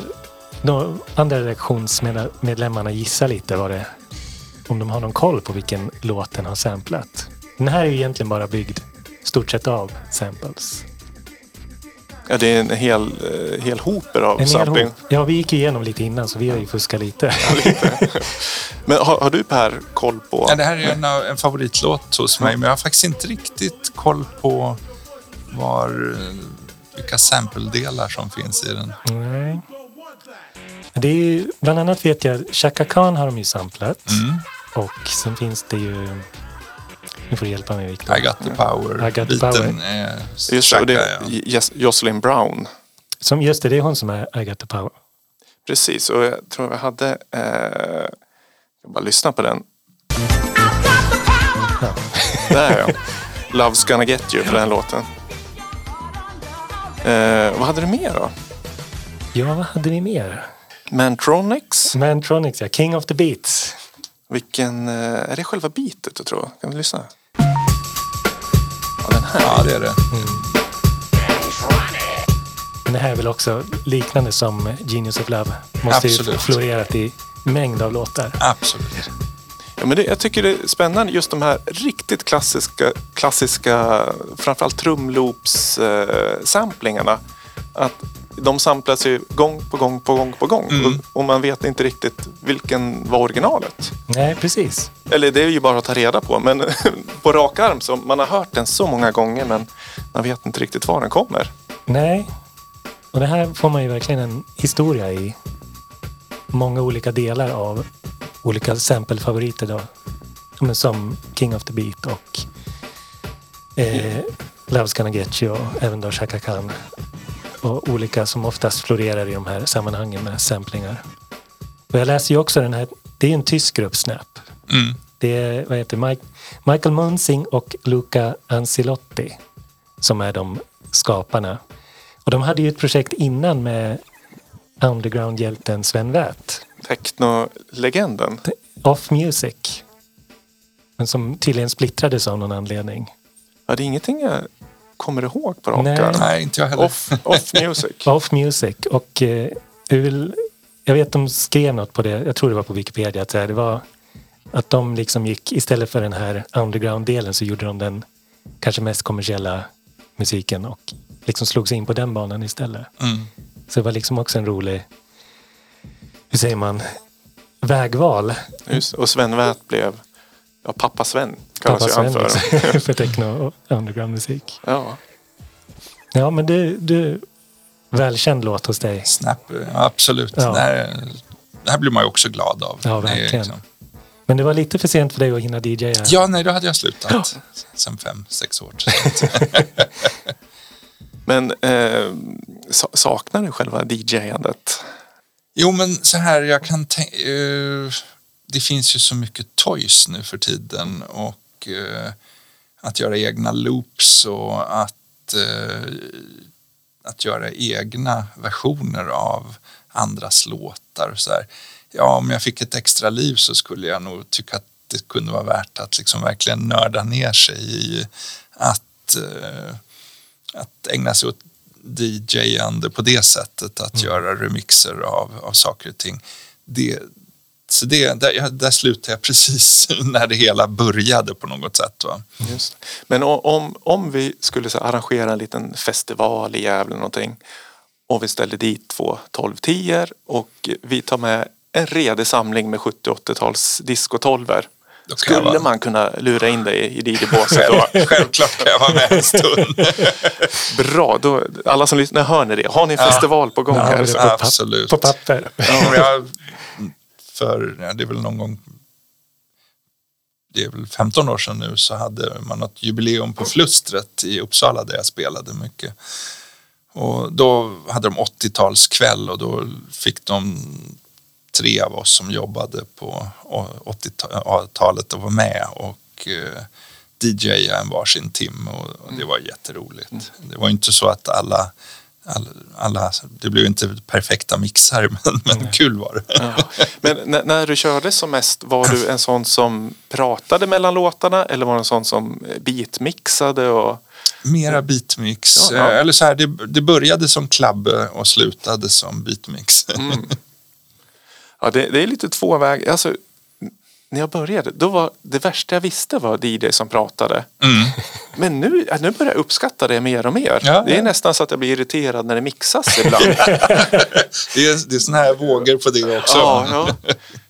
de andra redaktionsmedlemmarna gissa lite vad det om de har någon koll på vilken låt den har samplat. Den här är ju egentligen bara byggd stort sett av samples. Ja, det är en hel, eh, hel hoper av En sampling. hop. Ja, vi gick igenom lite innan så vi har ju fuskat lite. Men har, har du Per koll på? Ja, det här är en, en favoritlåt hos mig men jag har faktiskt inte riktigt koll på var, eh, vilka sample-delar som finns i den. Nej. Det är ju, bland annat vet jag, Chaka Khan har de ju samplat. Mm. Och sen finns det ju, nu får du hjälpa mig Viktor. I got the power. I got the power. är Just det, och det är Jocelyn Brown. Som, just det, det är hon som är I got the power. Precis, och jag tror jag hade... Eh, jag bara lyssna på den. Ja. Där ja. Love's gonna get you för den låten. Eh, vad hade du mer då? ja, vad hade vi mer? Mantronics? Mantronics, ja. King of the Beats. Vilken, eh, är det själva beatet du tror? Kan vi lyssna? Ja, den här. Ja, det är det. Men det här är väl också liknande som Genius of Love. Måste ju Absolut. florerat i mängd av låtar. Absolut. Ja, men det, jag tycker det är spännande just de här riktigt klassiska, klassiska framförallt trumloops-samplingarna. att de samplas ju gång på gång på gång på gång Mm. och, man vet inte riktigt vilken var originalet. Nej, precis. Eller det är ju bara att ta reda på men (laughs) på rak arm så man har hört den så många gånger men man vet inte riktigt var den kommer. Nej. Och det här får man ju verkligen en historia i. Många olika delar av olika sample-favoriter då. Men som King of the Beat och eh, Love's Gonna Get You och även då Chaka Khan. Och olika som oftast florerar i de här sammanhangen med samplingar. Och jag läser ju också den här, det är en tysk grupp Snap. Mm. Det är vad heter Mike, Michael Munsing och Luca Ancilotti som är de skaparna. Och de hade ju ett projekt innan med underground-hjälten Sven Väth, Techno-legenden. Off Music. Men som tydligen splittrades av någon anledning. Ja, det är ingenting jag kommer ihåg på rak Nej. Nej, inte jag heller. Off, off music. (laughs) Off Music och eh, jag, vet de skrev något på det, jag tror det var på Wikipedia, att det var att de liksom gick, istället för den här underground-delen så gjorde de den kanske mest kommersiella musiken och liksom slog sig in på den banan istället. Mm. Så det var liksom också en rolig, hur säger man, vägval. Just, och Sven Väth blev ja, pappa Sven kallas Pappa ju han Sven för. liksom, (laughs) för techno och underground-musik. Ja. Ja, men du, du välkänd låt hos dig. Snap, ja, absolut. Ja. Det, här, det här blir man ju också glad av. Ja, Det verkligen. liksom- Men det var lite för sent för dig att hinna DJa. Ja, nej, då hade jag slutat sen fem, sex år. (laughs) Men eh, sa- saknar du själva DJ-andet? Jo, men så här, jag kan tänka... eh, det finns ju så mycket toys nu för tiden och eh, att göra egna loops och att, eh, att göra egna versioner av andras låtar. och Så här. Ja, om jag fick ett extra liv så skulle jag nog tycka att det kunde vara värt att liksom verkligen nörda ner sig i att, eh, att ägna sig åt DJ-ande på det sättet, att göra remixer av, av saker och ting. Det, så det, där, ja, där slutade jag precis (laughs) när det hela började på något sätt. Va? Just. Men om, om vi skulle så arrangera en liten festival i Gävle någonting och vi ställer dit två 12 10 och vi tar med en redig samling med 70-80-tals discotolver. Då kan jag Skulle vara- man kunna lura in dig i DJ-båset då? (laughs) Självklart kan jag vara med en stund. (laughs) Bra, då, alla som lyssnar, hör ni det? Har ni en festival på gång Ja, här? på, Absolut. på papper. Ja, jag, för ja, det är väl någon gång det är väl 15 år sedan nu så hade man något jubileum på Flustret i Uppsala där jag spelade mycket. Och då hade de 80-talskväll och då fick de tre av oss som jobbade på 80-talet att vara med och eh, DJa en varsin timme och, och det var jätteroligt. Det var inte så att alla, alla, det blev inte perfekta mixar (laughs) men, men kul var det. ja. Men när, när du körde som mest, var du en sån som pratade mellan låtarna eller var du en sån som beatmixade? Och... Mera beatmix. Ja, ja. Eller så här, det, det började som klabbe och slutade som beatmix. (laughs) Ja, det, det är lite två vägar. Alltså, när jag började, då var det värsta jag visste var DJ som pratade. Mm. Men nu, ja, nu börjar jag uppskatta det mer och mer. Ja, det är ja. nästan så att jag blir irriterad när det mixas ibland. (laughs) Det är, det är såna här vågor på det också. ja.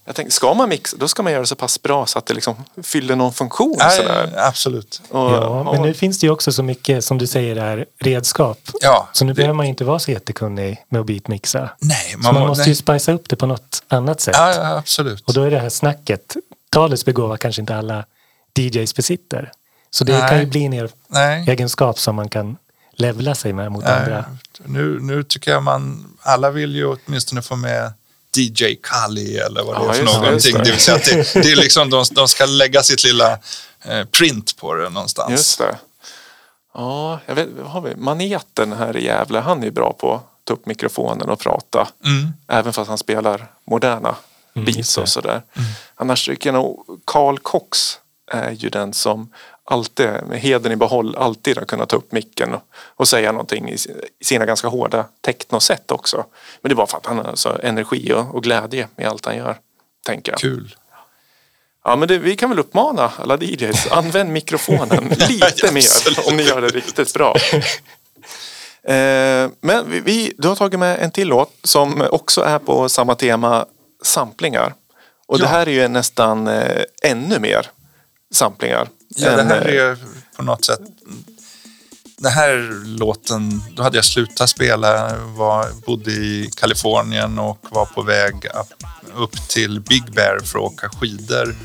Jag tänkte, ska man mixa, då ska man göra det så pass bra så att det liksom fyller någon funktion. Ja, sådär. absolut. Och, Ja, men nu finns det ju också så mycket, som du säger, är redskap. Ja, Så nu det- behöver man inte vara så jättekunnig med att beatmixa. Nej, Så man må- måste nej. ju spicea upp det på något annat sätt. Ja, ja, absolut. Och då är det här snacket, talets begåva kanske inte alla DJs besitter. Så det Nej. kan ju bli en er- Nej. egenskap som man kan levla sig med mot Nej, andra. nu, nu tycker jag man, alla vill ju åtminstone få med DJ Kali eller vad det Ja, är för just någonting. det. Det vill säga att det, det är liksom, de, de ska lägga sitt lilla eh, print på det någonstans. Just det. Ja, jag vet, har vi? Maneten här i Gävle, han är ju bra på att ta upp mikrofonen och prata. Mm. Även fast han spelar moderna just beats och sådär. Annars tycker jag nog Carl Cox är ju den som alltid, med heden i behåll, alltid har kunnat ta upp micken och, och säga någonting i, si- i sina ganska hårda technosätt också. Men det var för att han har alltså energi och, och glädje i allt han gör, tänker jag. Kul. Ja, men det, vi kan väl uppmana alla DJs, använd mikrofonen (laughs) lite mer om ni gör det riktigt bra. (laughs) Eh, men vi, vi, du har tagit med en till låt som också är på samma tema, samplingar. Och det Ja. här är ju nästan eh, ännu mer samplingar. Ja, det här eh, är på något sätt... Den här låten, då hade jag slutat spela, var, bodde i Kalifornien och var på väg upp, till Big Bear för att åka skidor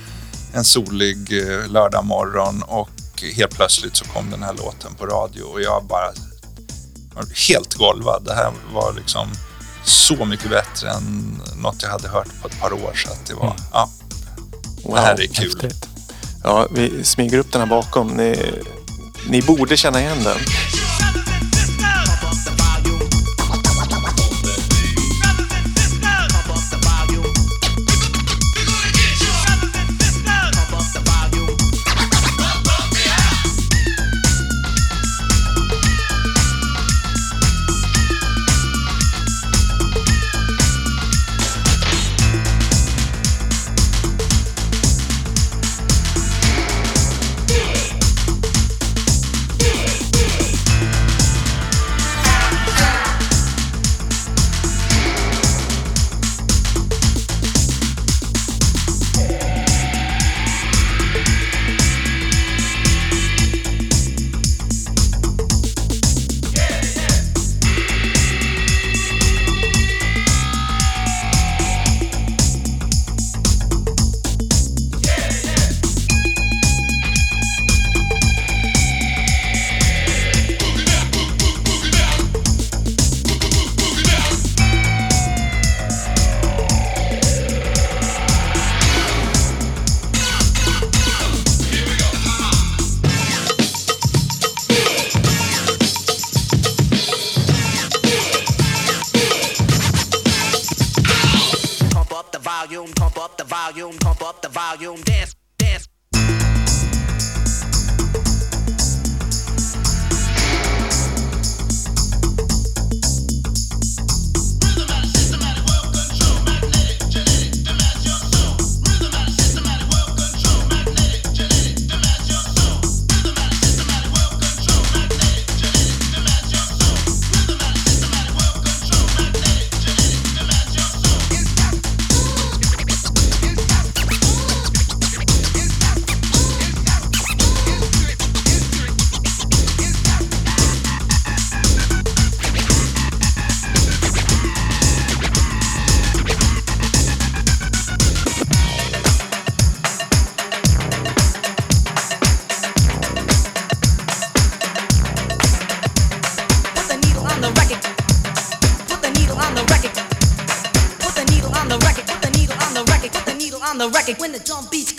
en solig eh, lördag morgon och helt plötsligt så kom den här låten på radio och jag bara var helt golvad. Det här var liksom så mycket bättre än något jag hade hört på ett par år så att det var, ja, wow. det här är kul. Häftigt. Ja, vi smyger upp den här bakom. Ni, ni borde känna igen den.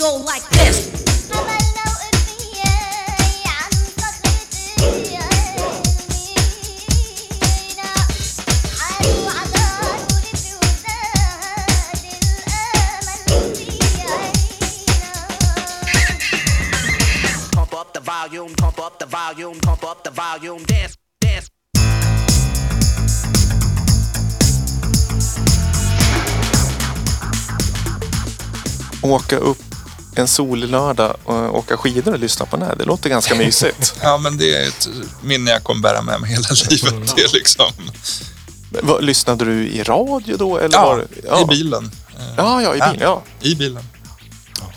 Pump up the volume, pump up the volume, pump up the volume, dance, dance. Åka upp en solig lördag och åka skidor och lyssna på den här. Det låter ganska (laughs) mysigt. Ja, men det är ett minne jag kommer bära med mig hela livet. Det liksom, vad, lyssnade du i radio då? Eller ja, var, det- i bilen. Eh, Ja, ja, i bilen. Ja. I bilen.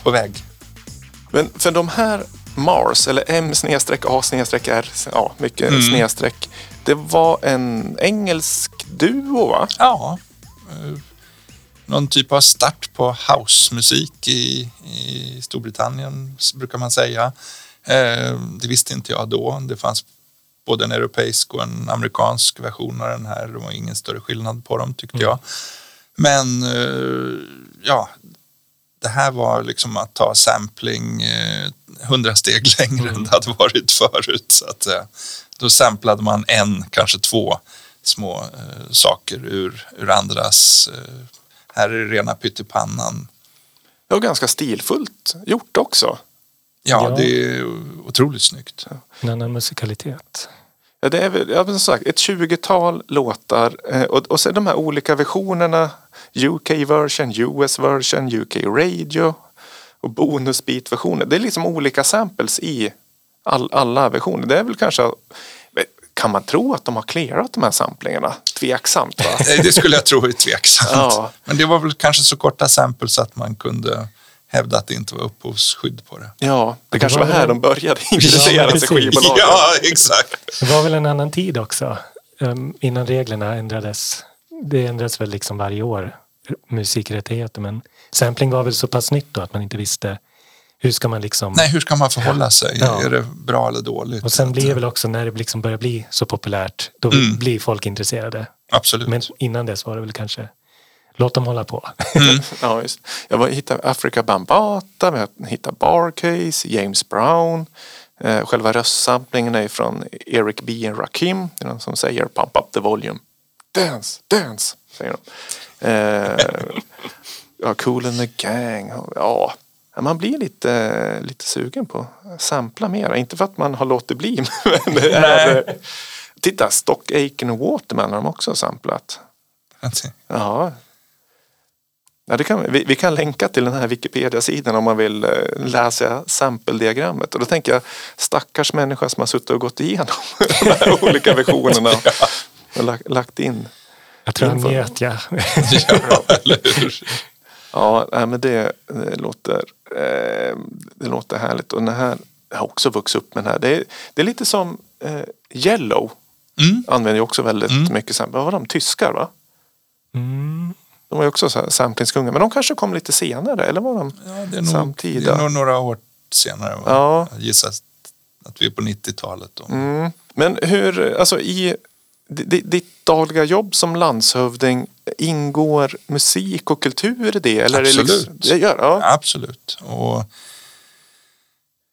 På väg. Men för de här Mars, eller M snedstreck A snedstreck R, ja, mycket Mm. snedstreck. Det var en engelsk duo va? Ja. Någon typ av start på housemusik i, i Storbritannien brukar man säga. Eh, Det visste inte jag då. Det fanns både en europeisk och en amerikansk version av den här. Det var ingen större skillnad på dem tyckte jag. Men eh, ja, det här var liksom att ta sampling eh, hundra steg (laughs) längre än det hade varit förut. Så att, då samplade man en, kanske två små saker ur, ur andras Här är det rena pyttipannan. Det var ganska stilfullt gjort också. Ja, Ja. det är otroligt snyggt. En annan musikalitet. Ja, det är väl, ja, som sagt, ett 20-tal låtar eh, och, och sen de här olika versionerna. UK version, US version, UK radio och bonusbeat-versioner. Det är liksom olika samples i all, alla versioner. Det är väl kanske, kan man tro att de har clearat de här samplingarna? Tveksamt va? Det skulle jag tro är tveksamt. Ja. Men det var väl kanske så korta samples att man kunde hävda att det inte var upphovsskydd på det. Ja, det kanske var var här väl- de började intressera sig precis. skivbolagen. Ja, exakt. Det var väl en annan tid också. um, innan reglerna ändrades. Det ändras väl liksom varje år, musikrättigheter. Men sampling var väl så pass nytt då att man inte visste hur ska man liksom... Nej, hur ska man förhålla sig? Ja. Är det bra eller dåligt? Och sen blir det eh, väl också när det liksom börjar bli så populärt, då Mm. blir folk intresserade. Absolut. Men innan dess var det väl kanske, låt dem hålla på. (laughs) Ja, just. Jag var, hittade Africa Bambata, jag hittade Barcase, James Brown. Eh, själva röstsamplingen är från Eric B. and Rakim. Det är någon som säger pump up the volume. Dance, dance, säger de. Eh, (laughs) ja, Cool and the Gang. Ja, man blir lite, lite sugen på att sampla mera. Inte för att man har låtit bli. (laughs) Men det är, titta, Stock Aitken och Waterman har de också samplat. Ja. Ja, det kan, vi, vi kan länka till den här Wikipedia-sidan om man vill eh, läsa sample-diagrammet. Och då tänker jag stackars människa som har suttit och gått igenom (laughs) de här olika versionerna (laughs) och lagt, lagt in. Jag tror han njöt, ja. ja, eller hur? Ja, men det, det, låter, eh, det låter härligt. Och den här jag har också vuxit upp med den här. Det är, det är lite som eh, Yellow. Mm. Använder ju också väldigt Mm. mycket. Vad var de? Tyskar va? Mm. De var ju också samplingskungar. Men de kanske kom lite senare. Eller var de Ja, det, är nog, samtida? det är nog några år senare. Va? Ja. Jag gissar att vi är på 90-talet. Då. Mm. Men hur, alltså i ditt dagliga jobb som landshövding, ingår musik och kultur i det? Eller Är det Absolut. liksom, det gör, ja. Absolut. Och,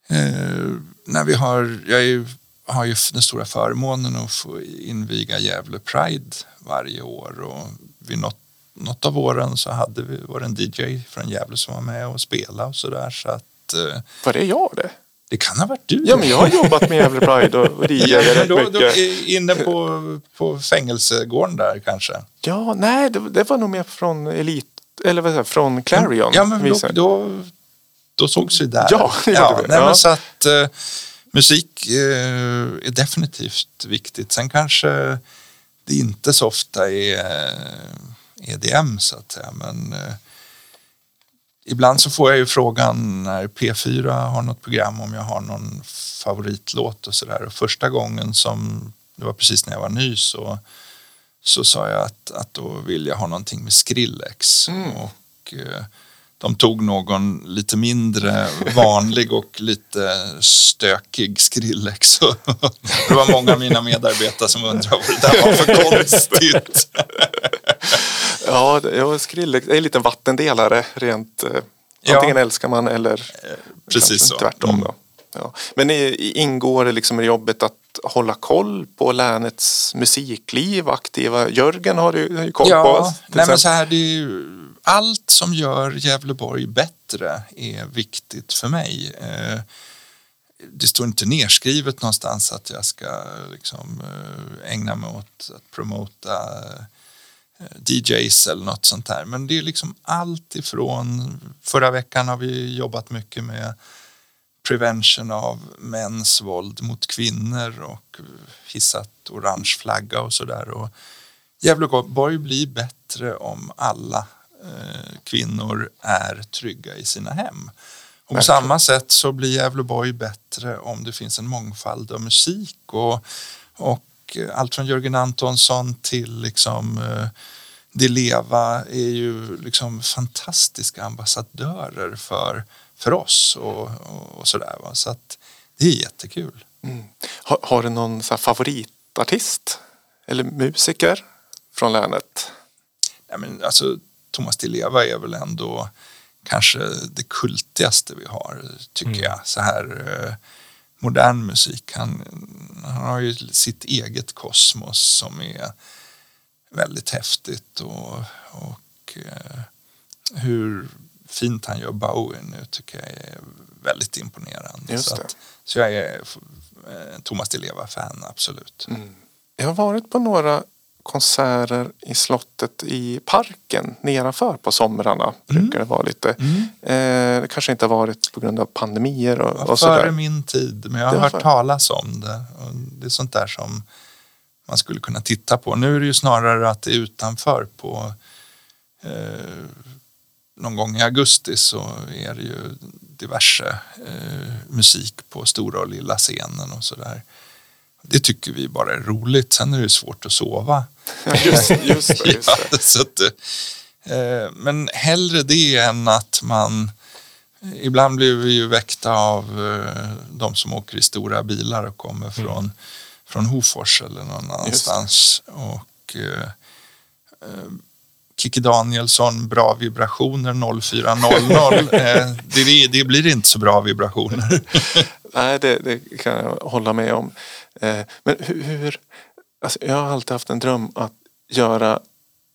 eh, när vi har, jag ju- har ju den stora förmånen att få inviga Gävle Pride varje år. Och vid något, något av åren så hade vi, var det en DJ från Gävle som var med och spelade och sådär. Så att, eh, Var det jag det? Det kan ha varit du. Ja, men jag har jobbat med Gävle Pride och (laughs) och Ja, rätt då, då, mycket. är inne på, på fängelsegården där kanske. Ja, nej, det, det var nog mer från Elit, eller vad säger från Clarion. Ja, men då, då, då sågs vi där. Ja, det gjorde vi. nej, Ja. Men så att eh, musik eh, är definitivt viktigt. Sen kanske det inte så ofta är eh, EDM så att säga. Men eh, ibland så får jag ju frågan när P4 har något program om jag har någon favoritlåt och sådär. Och första gången som, det var precis när jag var ny så så sa jag att, att då vill jag ha någonting med Skrillex. Och eh, de tog någon lite mindre vanlig och lite stökig Skrillex. (laughs) Det var många av mina medarbetare som undrade vad det där var för konstigt. (laughs) (laughs) Ja, det, ja, Skrillex det är en liten vattendelare rent. Eh, Ja. antingen älskar man eller precis kanske så. tvärtom. Mm. Då. Ja. Men ingår det liksom i jobbet att hålla koll på länets musikliv, aktiva? Jörgen har du, har ju koll på. Ja, till nej men så här, det ju, allt som gör Gävleborg bättre är viktigt för mig. Eh, det står inte nerskrivet någonstans att jag ska liksom, eh, ägna mig åt att promota eh, DJs eller något sånt där. Men det är liksom allt ifrån, förra veckan har vi jobbat mycket med prevention av mäns våld mot kvinnor och hissat orange flagga och sådär. Gävleborg blir bättre om alla eh, kvinnor är trygga i sina hem. Och på samma sätt så blir Gävleborg bättre om det finns en mångfald av musik och, och eh, allt från Jörgen Antonsson till liksom eh, Di Leva är ju liksom fantastiska ambassadörer för, för oss och, och, och sådär. Va? Så att det är jättekul. har, har du någon så här favoritartist eller musiker från länet? Nej, men alltså, Thomas Di Leva är väl ändå kanske det kultigaste vi har, tycker jag. Så här eh, modern musik. Han, han har ju sitt eget kosmos som är väldigt häftigt och, och eh, hur fint han gör Bowie nu tycker jag är väldigt imponerande. Så, att, så jag är eh, Thomas Di Leva-fan, absolut. Mm. Jag har varit på några konserter i slottet i parken nedanför på somrarna. Brukar det vara lite. Eh, det kanske inte har varit på grund av pandemier och, och före sådär. min tid, men jag har hört före. talas om det. Det är sånt där som man skulle kunna titta på. Nu är det ju snarare att det är utanför på eh, någon gång i augusti så är det ju diverse eh, musik på stora och lilla scenen och sådär. Det tycker vi bara är roligt. Sen är det svårt att sova. (laughs) Just, just det. Just (laughs) det. Ja, så att, eh, men hellre det än att man Ibland blir vi ju väckta av eh, de som åker i stora bilar och kommer från, från Hofors eller någon annanstans. Och eh, eh, Kikki Danielsson, bra vibrationer 0400. (laughs) eh, det, det blir inte så bra vibrationer. Nej, det, det kan jag hålla med om. Eh, men hur... alltså jag har alltid haft en dröm att göra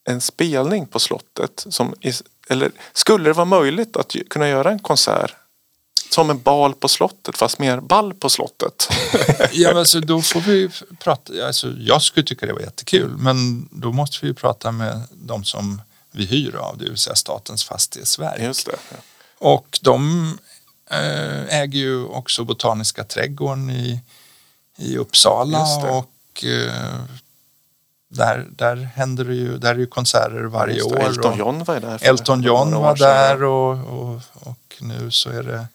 en spelning på slottet. Som eller skulle det vara möjligt att kunna göra en konsert som en bal på slottet fast mer ball på slottet? (laughs) Ja, men alltså, då får vi prata. Alltså, jag skulle tycka det var jättekul, men då måste vi ju prata med de som vi hyr av, det vill säga Statens fastighetsverk. Just det. Och de eh, äger ju också Botaniska trädgården i, i Uppsala och eh, där, där händer det ju, där är ju konserter varje det. år. Elton John var där. Elton John var där och, och, och nu så är det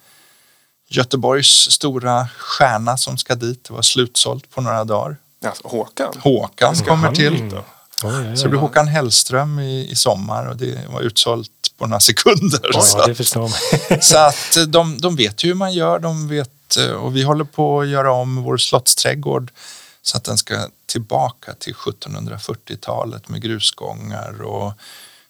Göteborgs stora stjärna som ska dit. Det var slutsålt på några dagar. Ja, Håkan. Håkan kommer till. Mm. Oj, oj, oj. Så det blir Håkan Hellström i, i sommar och det var utsålt på några sekunder. så, Ja, det att, förstår man. (laughs) så att de, de vet ju hur man gör. De vet, och vi håller på att göra om vår slottsträdgård så att den ska tillbaka till 1740-talet med grusgångar och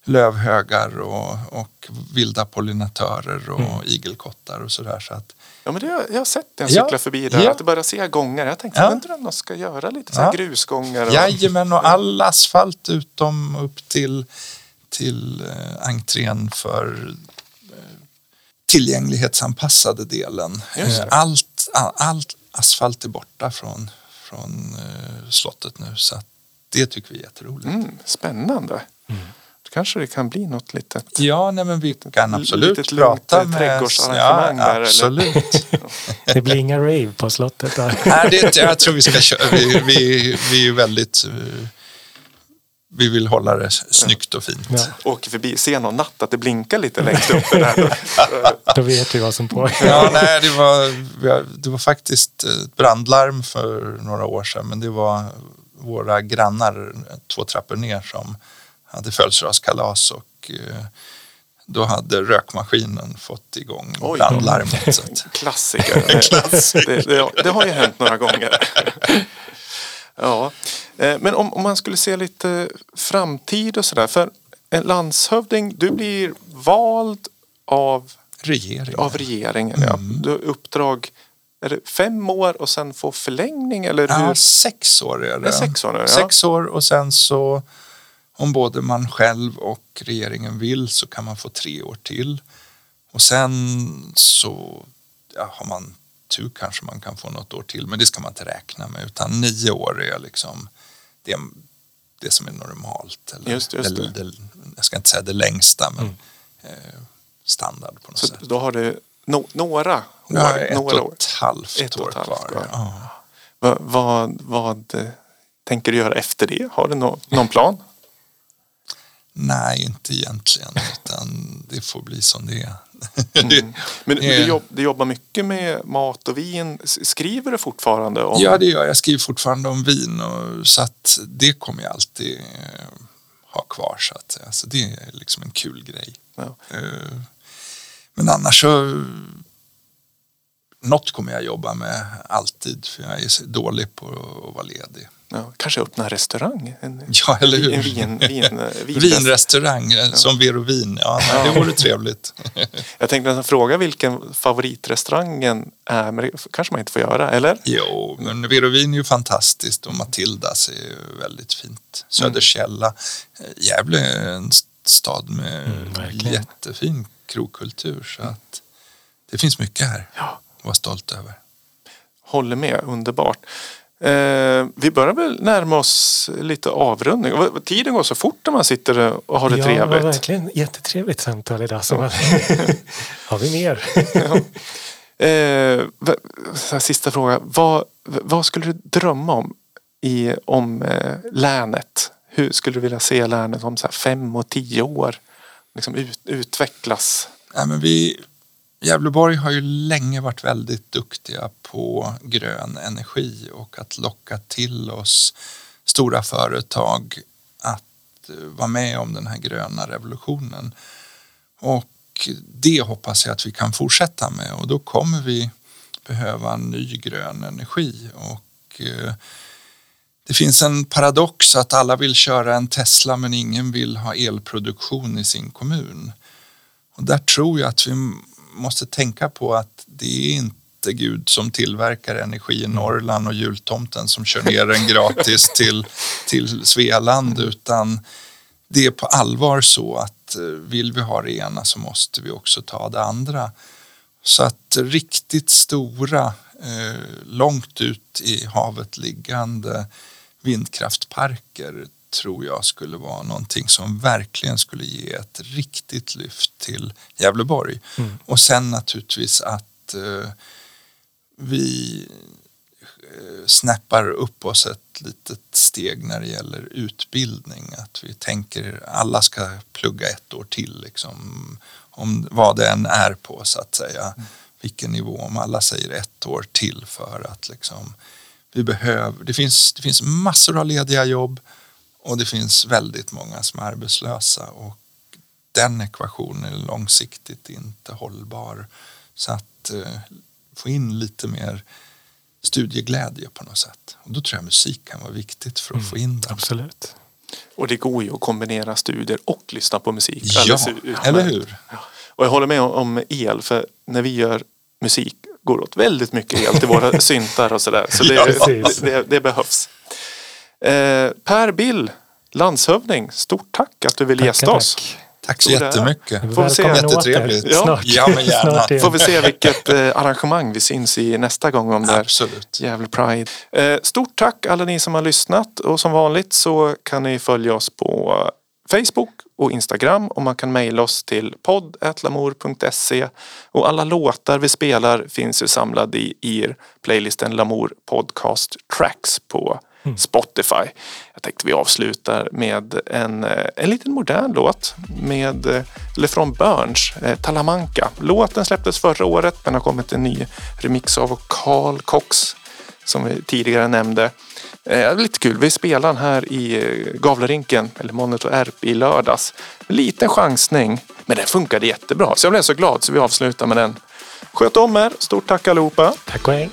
lövhögar och, och vilda pollinatörer och igelkottar och sådär. Så att, Ja, men det, jag har sett när jag Ja. förbi där. Ja. Att börjar se gångar. Jag tänkte, Ja. undrar om de ska göra lite så här Ja. grusgångar. Och, Jajamän, och all asfalt utom upp till, till eh, entrén för eh, tillgänglighetsanpassade delen. Eh, allt, all, allt asfalt är borta från, från eh, slottet nu så att det tycker vi är jätteroligt. Mm, spännande. Då kanske det kan bli något litet. Ja, nej, men vi kan absolut litet prata eh, med... trädgårdsarrangemang ja, där, eller? absolut. (laughs) Det blir inga rave på slottet där. Nej, det, jag tror vi ska köra. Vi, vi, vi är väldigt... Vi vill hålla det snyggt och fint. Ja, Åker förbi, ser någon natt att det blinkar lite längst där. (laughs) då vet vi vad som pågår. Ja, nej, det var, det var faktiskt ett brandlarm för några år sedan men det var våra grannar två trappor ner som hade födelsedagskalas och eh, då hade rökmaskinen fått igång Oj. brandlarmet. Så att, Klassiker. Klassiker. (laughs) Det, det, det har ju hänt några gånger. (laughs) Ja, men om, om man skulle se lite framtid och sådär. För en landshövding, du blir vald av, regeringen. av regeringen. Ja. Mm. Du har uppdrag, är det fem år och sen få förlängning? Eller hur? Ja, sex år är det. Är sex år nu, ja. Sex år och sen så om både man själv och regeringen vill så kan man få tre år till. Och sen så ja, har man tur kanske man kan få något år till men det ska man inte räkna med utan nio år är liksom det, det som är normalt. Eller, Just- just det, det. jag ska inte säga det längsta men eh, standard på något Så sätt. då har du no, några år. Ja, ett några och år. ett halvt Ett år kvar. kvar. Ja. Vad, vad, vad eh, tänker du göra efter det? Har du nå, någon plan? Nej, inte egentligen. Utan det får bli som det är. Det, Men, du, jobb, du jobbar mycket med mat och vin. Skriver du fortfarande om... ja, det gör jag. Jag skriver fortfarande om vin. Och, så att det kommer jag alltid eh, ha kvar. Så att, alltså, det är liksom en kul grej. Ja. Eh, men annars så... Något kommer jag jobba med alltid. För jag är dålig på att vara ledig. Ja, kanske öppna en restaurang? En, Ja, eller hur? en vin, vin, (laughs) vin, Vinrestaurang eh, som Vero Vin. Ja, nej, det vore trevligt. (laughs) Jag tänkte fråga vilken favoritrestaurangen är, men det kanske man inte får göra, eller? Jo, men Vero Vin är ju fantastiskt och Matildas är ju väldigt fint. Söderkälla. Eh, Gävle är en st- stad med Mm, jättefin krogkultur. Så att det finns mycket här Ja. att vara stolt över. Håller med, underbart. Eh, vi börjar väl närma oss lite avrundning. Tiden går så fort när man sitter och har det ja, trevligt. verkligen jättetrevligt samtal idag. Som. (laughs) Har vi mer? Eh, så här, sista fråga. Vad, vad skulle du drömma om i, om eh, länet? Hur skulle du vilja se länet om så här fem och tio år? Liksom ut, utvecklas. Nej, men vi, Gävleborg har ju länge varit väldigt duktiga på grön energi och att locka till oss stora företag att eh, vara med om den här gröna revolutionen. Och det hoppas jag att vi kan fortsätta med och då kommer vi behöva ny grön energi. Och eh, det finns en paradox att alla vill köra en Tesla men ingen vill ha elproduktion i sin kommun. Och där tror jag att vi måste tänka på att det är inte Gud som tillverkar energi i Norrland och jultomten som kör ner den gratis (laughs) till, till Svealand utan det är på allvar så att eh, vill vi ha det ena så måste vi också ta det andra. Så att riktigt stora, eh, långt ut i havet liggande vindkraftparker tror jag skulle vara någonting som verkligen skulle ge ett riktigt lyft till Gävleborg. Och sen naturligtvis att eh, vi eh, snappar upp oss ett litet steg när det gäller utbildning. Att vi tänker alla ska plugga ett år till, liksom, om vad det än är på så att säga. Vilken nivå, om alla säger ett år till för att liksom, vi behöver, det finns, det finns massor av lediga jobb och det finns väldigt många som är arbetslösa och den ekvationen är långsiktigt inte hållbar. Så att eh, få in lite mer studieglädje på något sätt. Och då tror jag musik kan vara viktigt för att få in den. Absolut. Och det går ju att kombinera studier och lyssna på musik. Ja, utmärkt. eller hur? Ja. Och jag håller med om- el. För när vi gör musik går det åt väldigt mycket el till våra (laughs) syntar och sådär. Så det, Ja, precis. det, det behövs. Eh, per Bill, landshövding, stort tack att du ville gästa oss. tack. Tack så jättemycket. Får vi se. Jättetrevligt. Ja. Snart. Ja, men gärna. Får vi se vilket eh, arrangemang vi syns i nästa gång om det Absolut. Gävle Pride. Eh, stort tack alla ni som har lyssnat och som vanligt så kan ni följa oss på Facebook och Instagram och man kan mejla oss till podd.lamour.se och alla låtar vi spelar finns ju samlade i, i playlisten Lamour Podcast Tracks på Mm. Spotify. Jag tänkte vi avslutar med en, eh, en liten modern låt med, eh, eller från Burns, eh, Talamanca. Låten släpptes förra året men har kommit en ny remix av Carl Cox som vi tidigare nämnde. Eh, lite kul. Vi spelar den här i eh, Gavlerinken, eller Monitor Erp i lördags. Liten chansning, men den funkade jättebra. Så jag blev så glad så vi avslutar med den. Sköt om er. Stort tack allihopa. Tack och hej.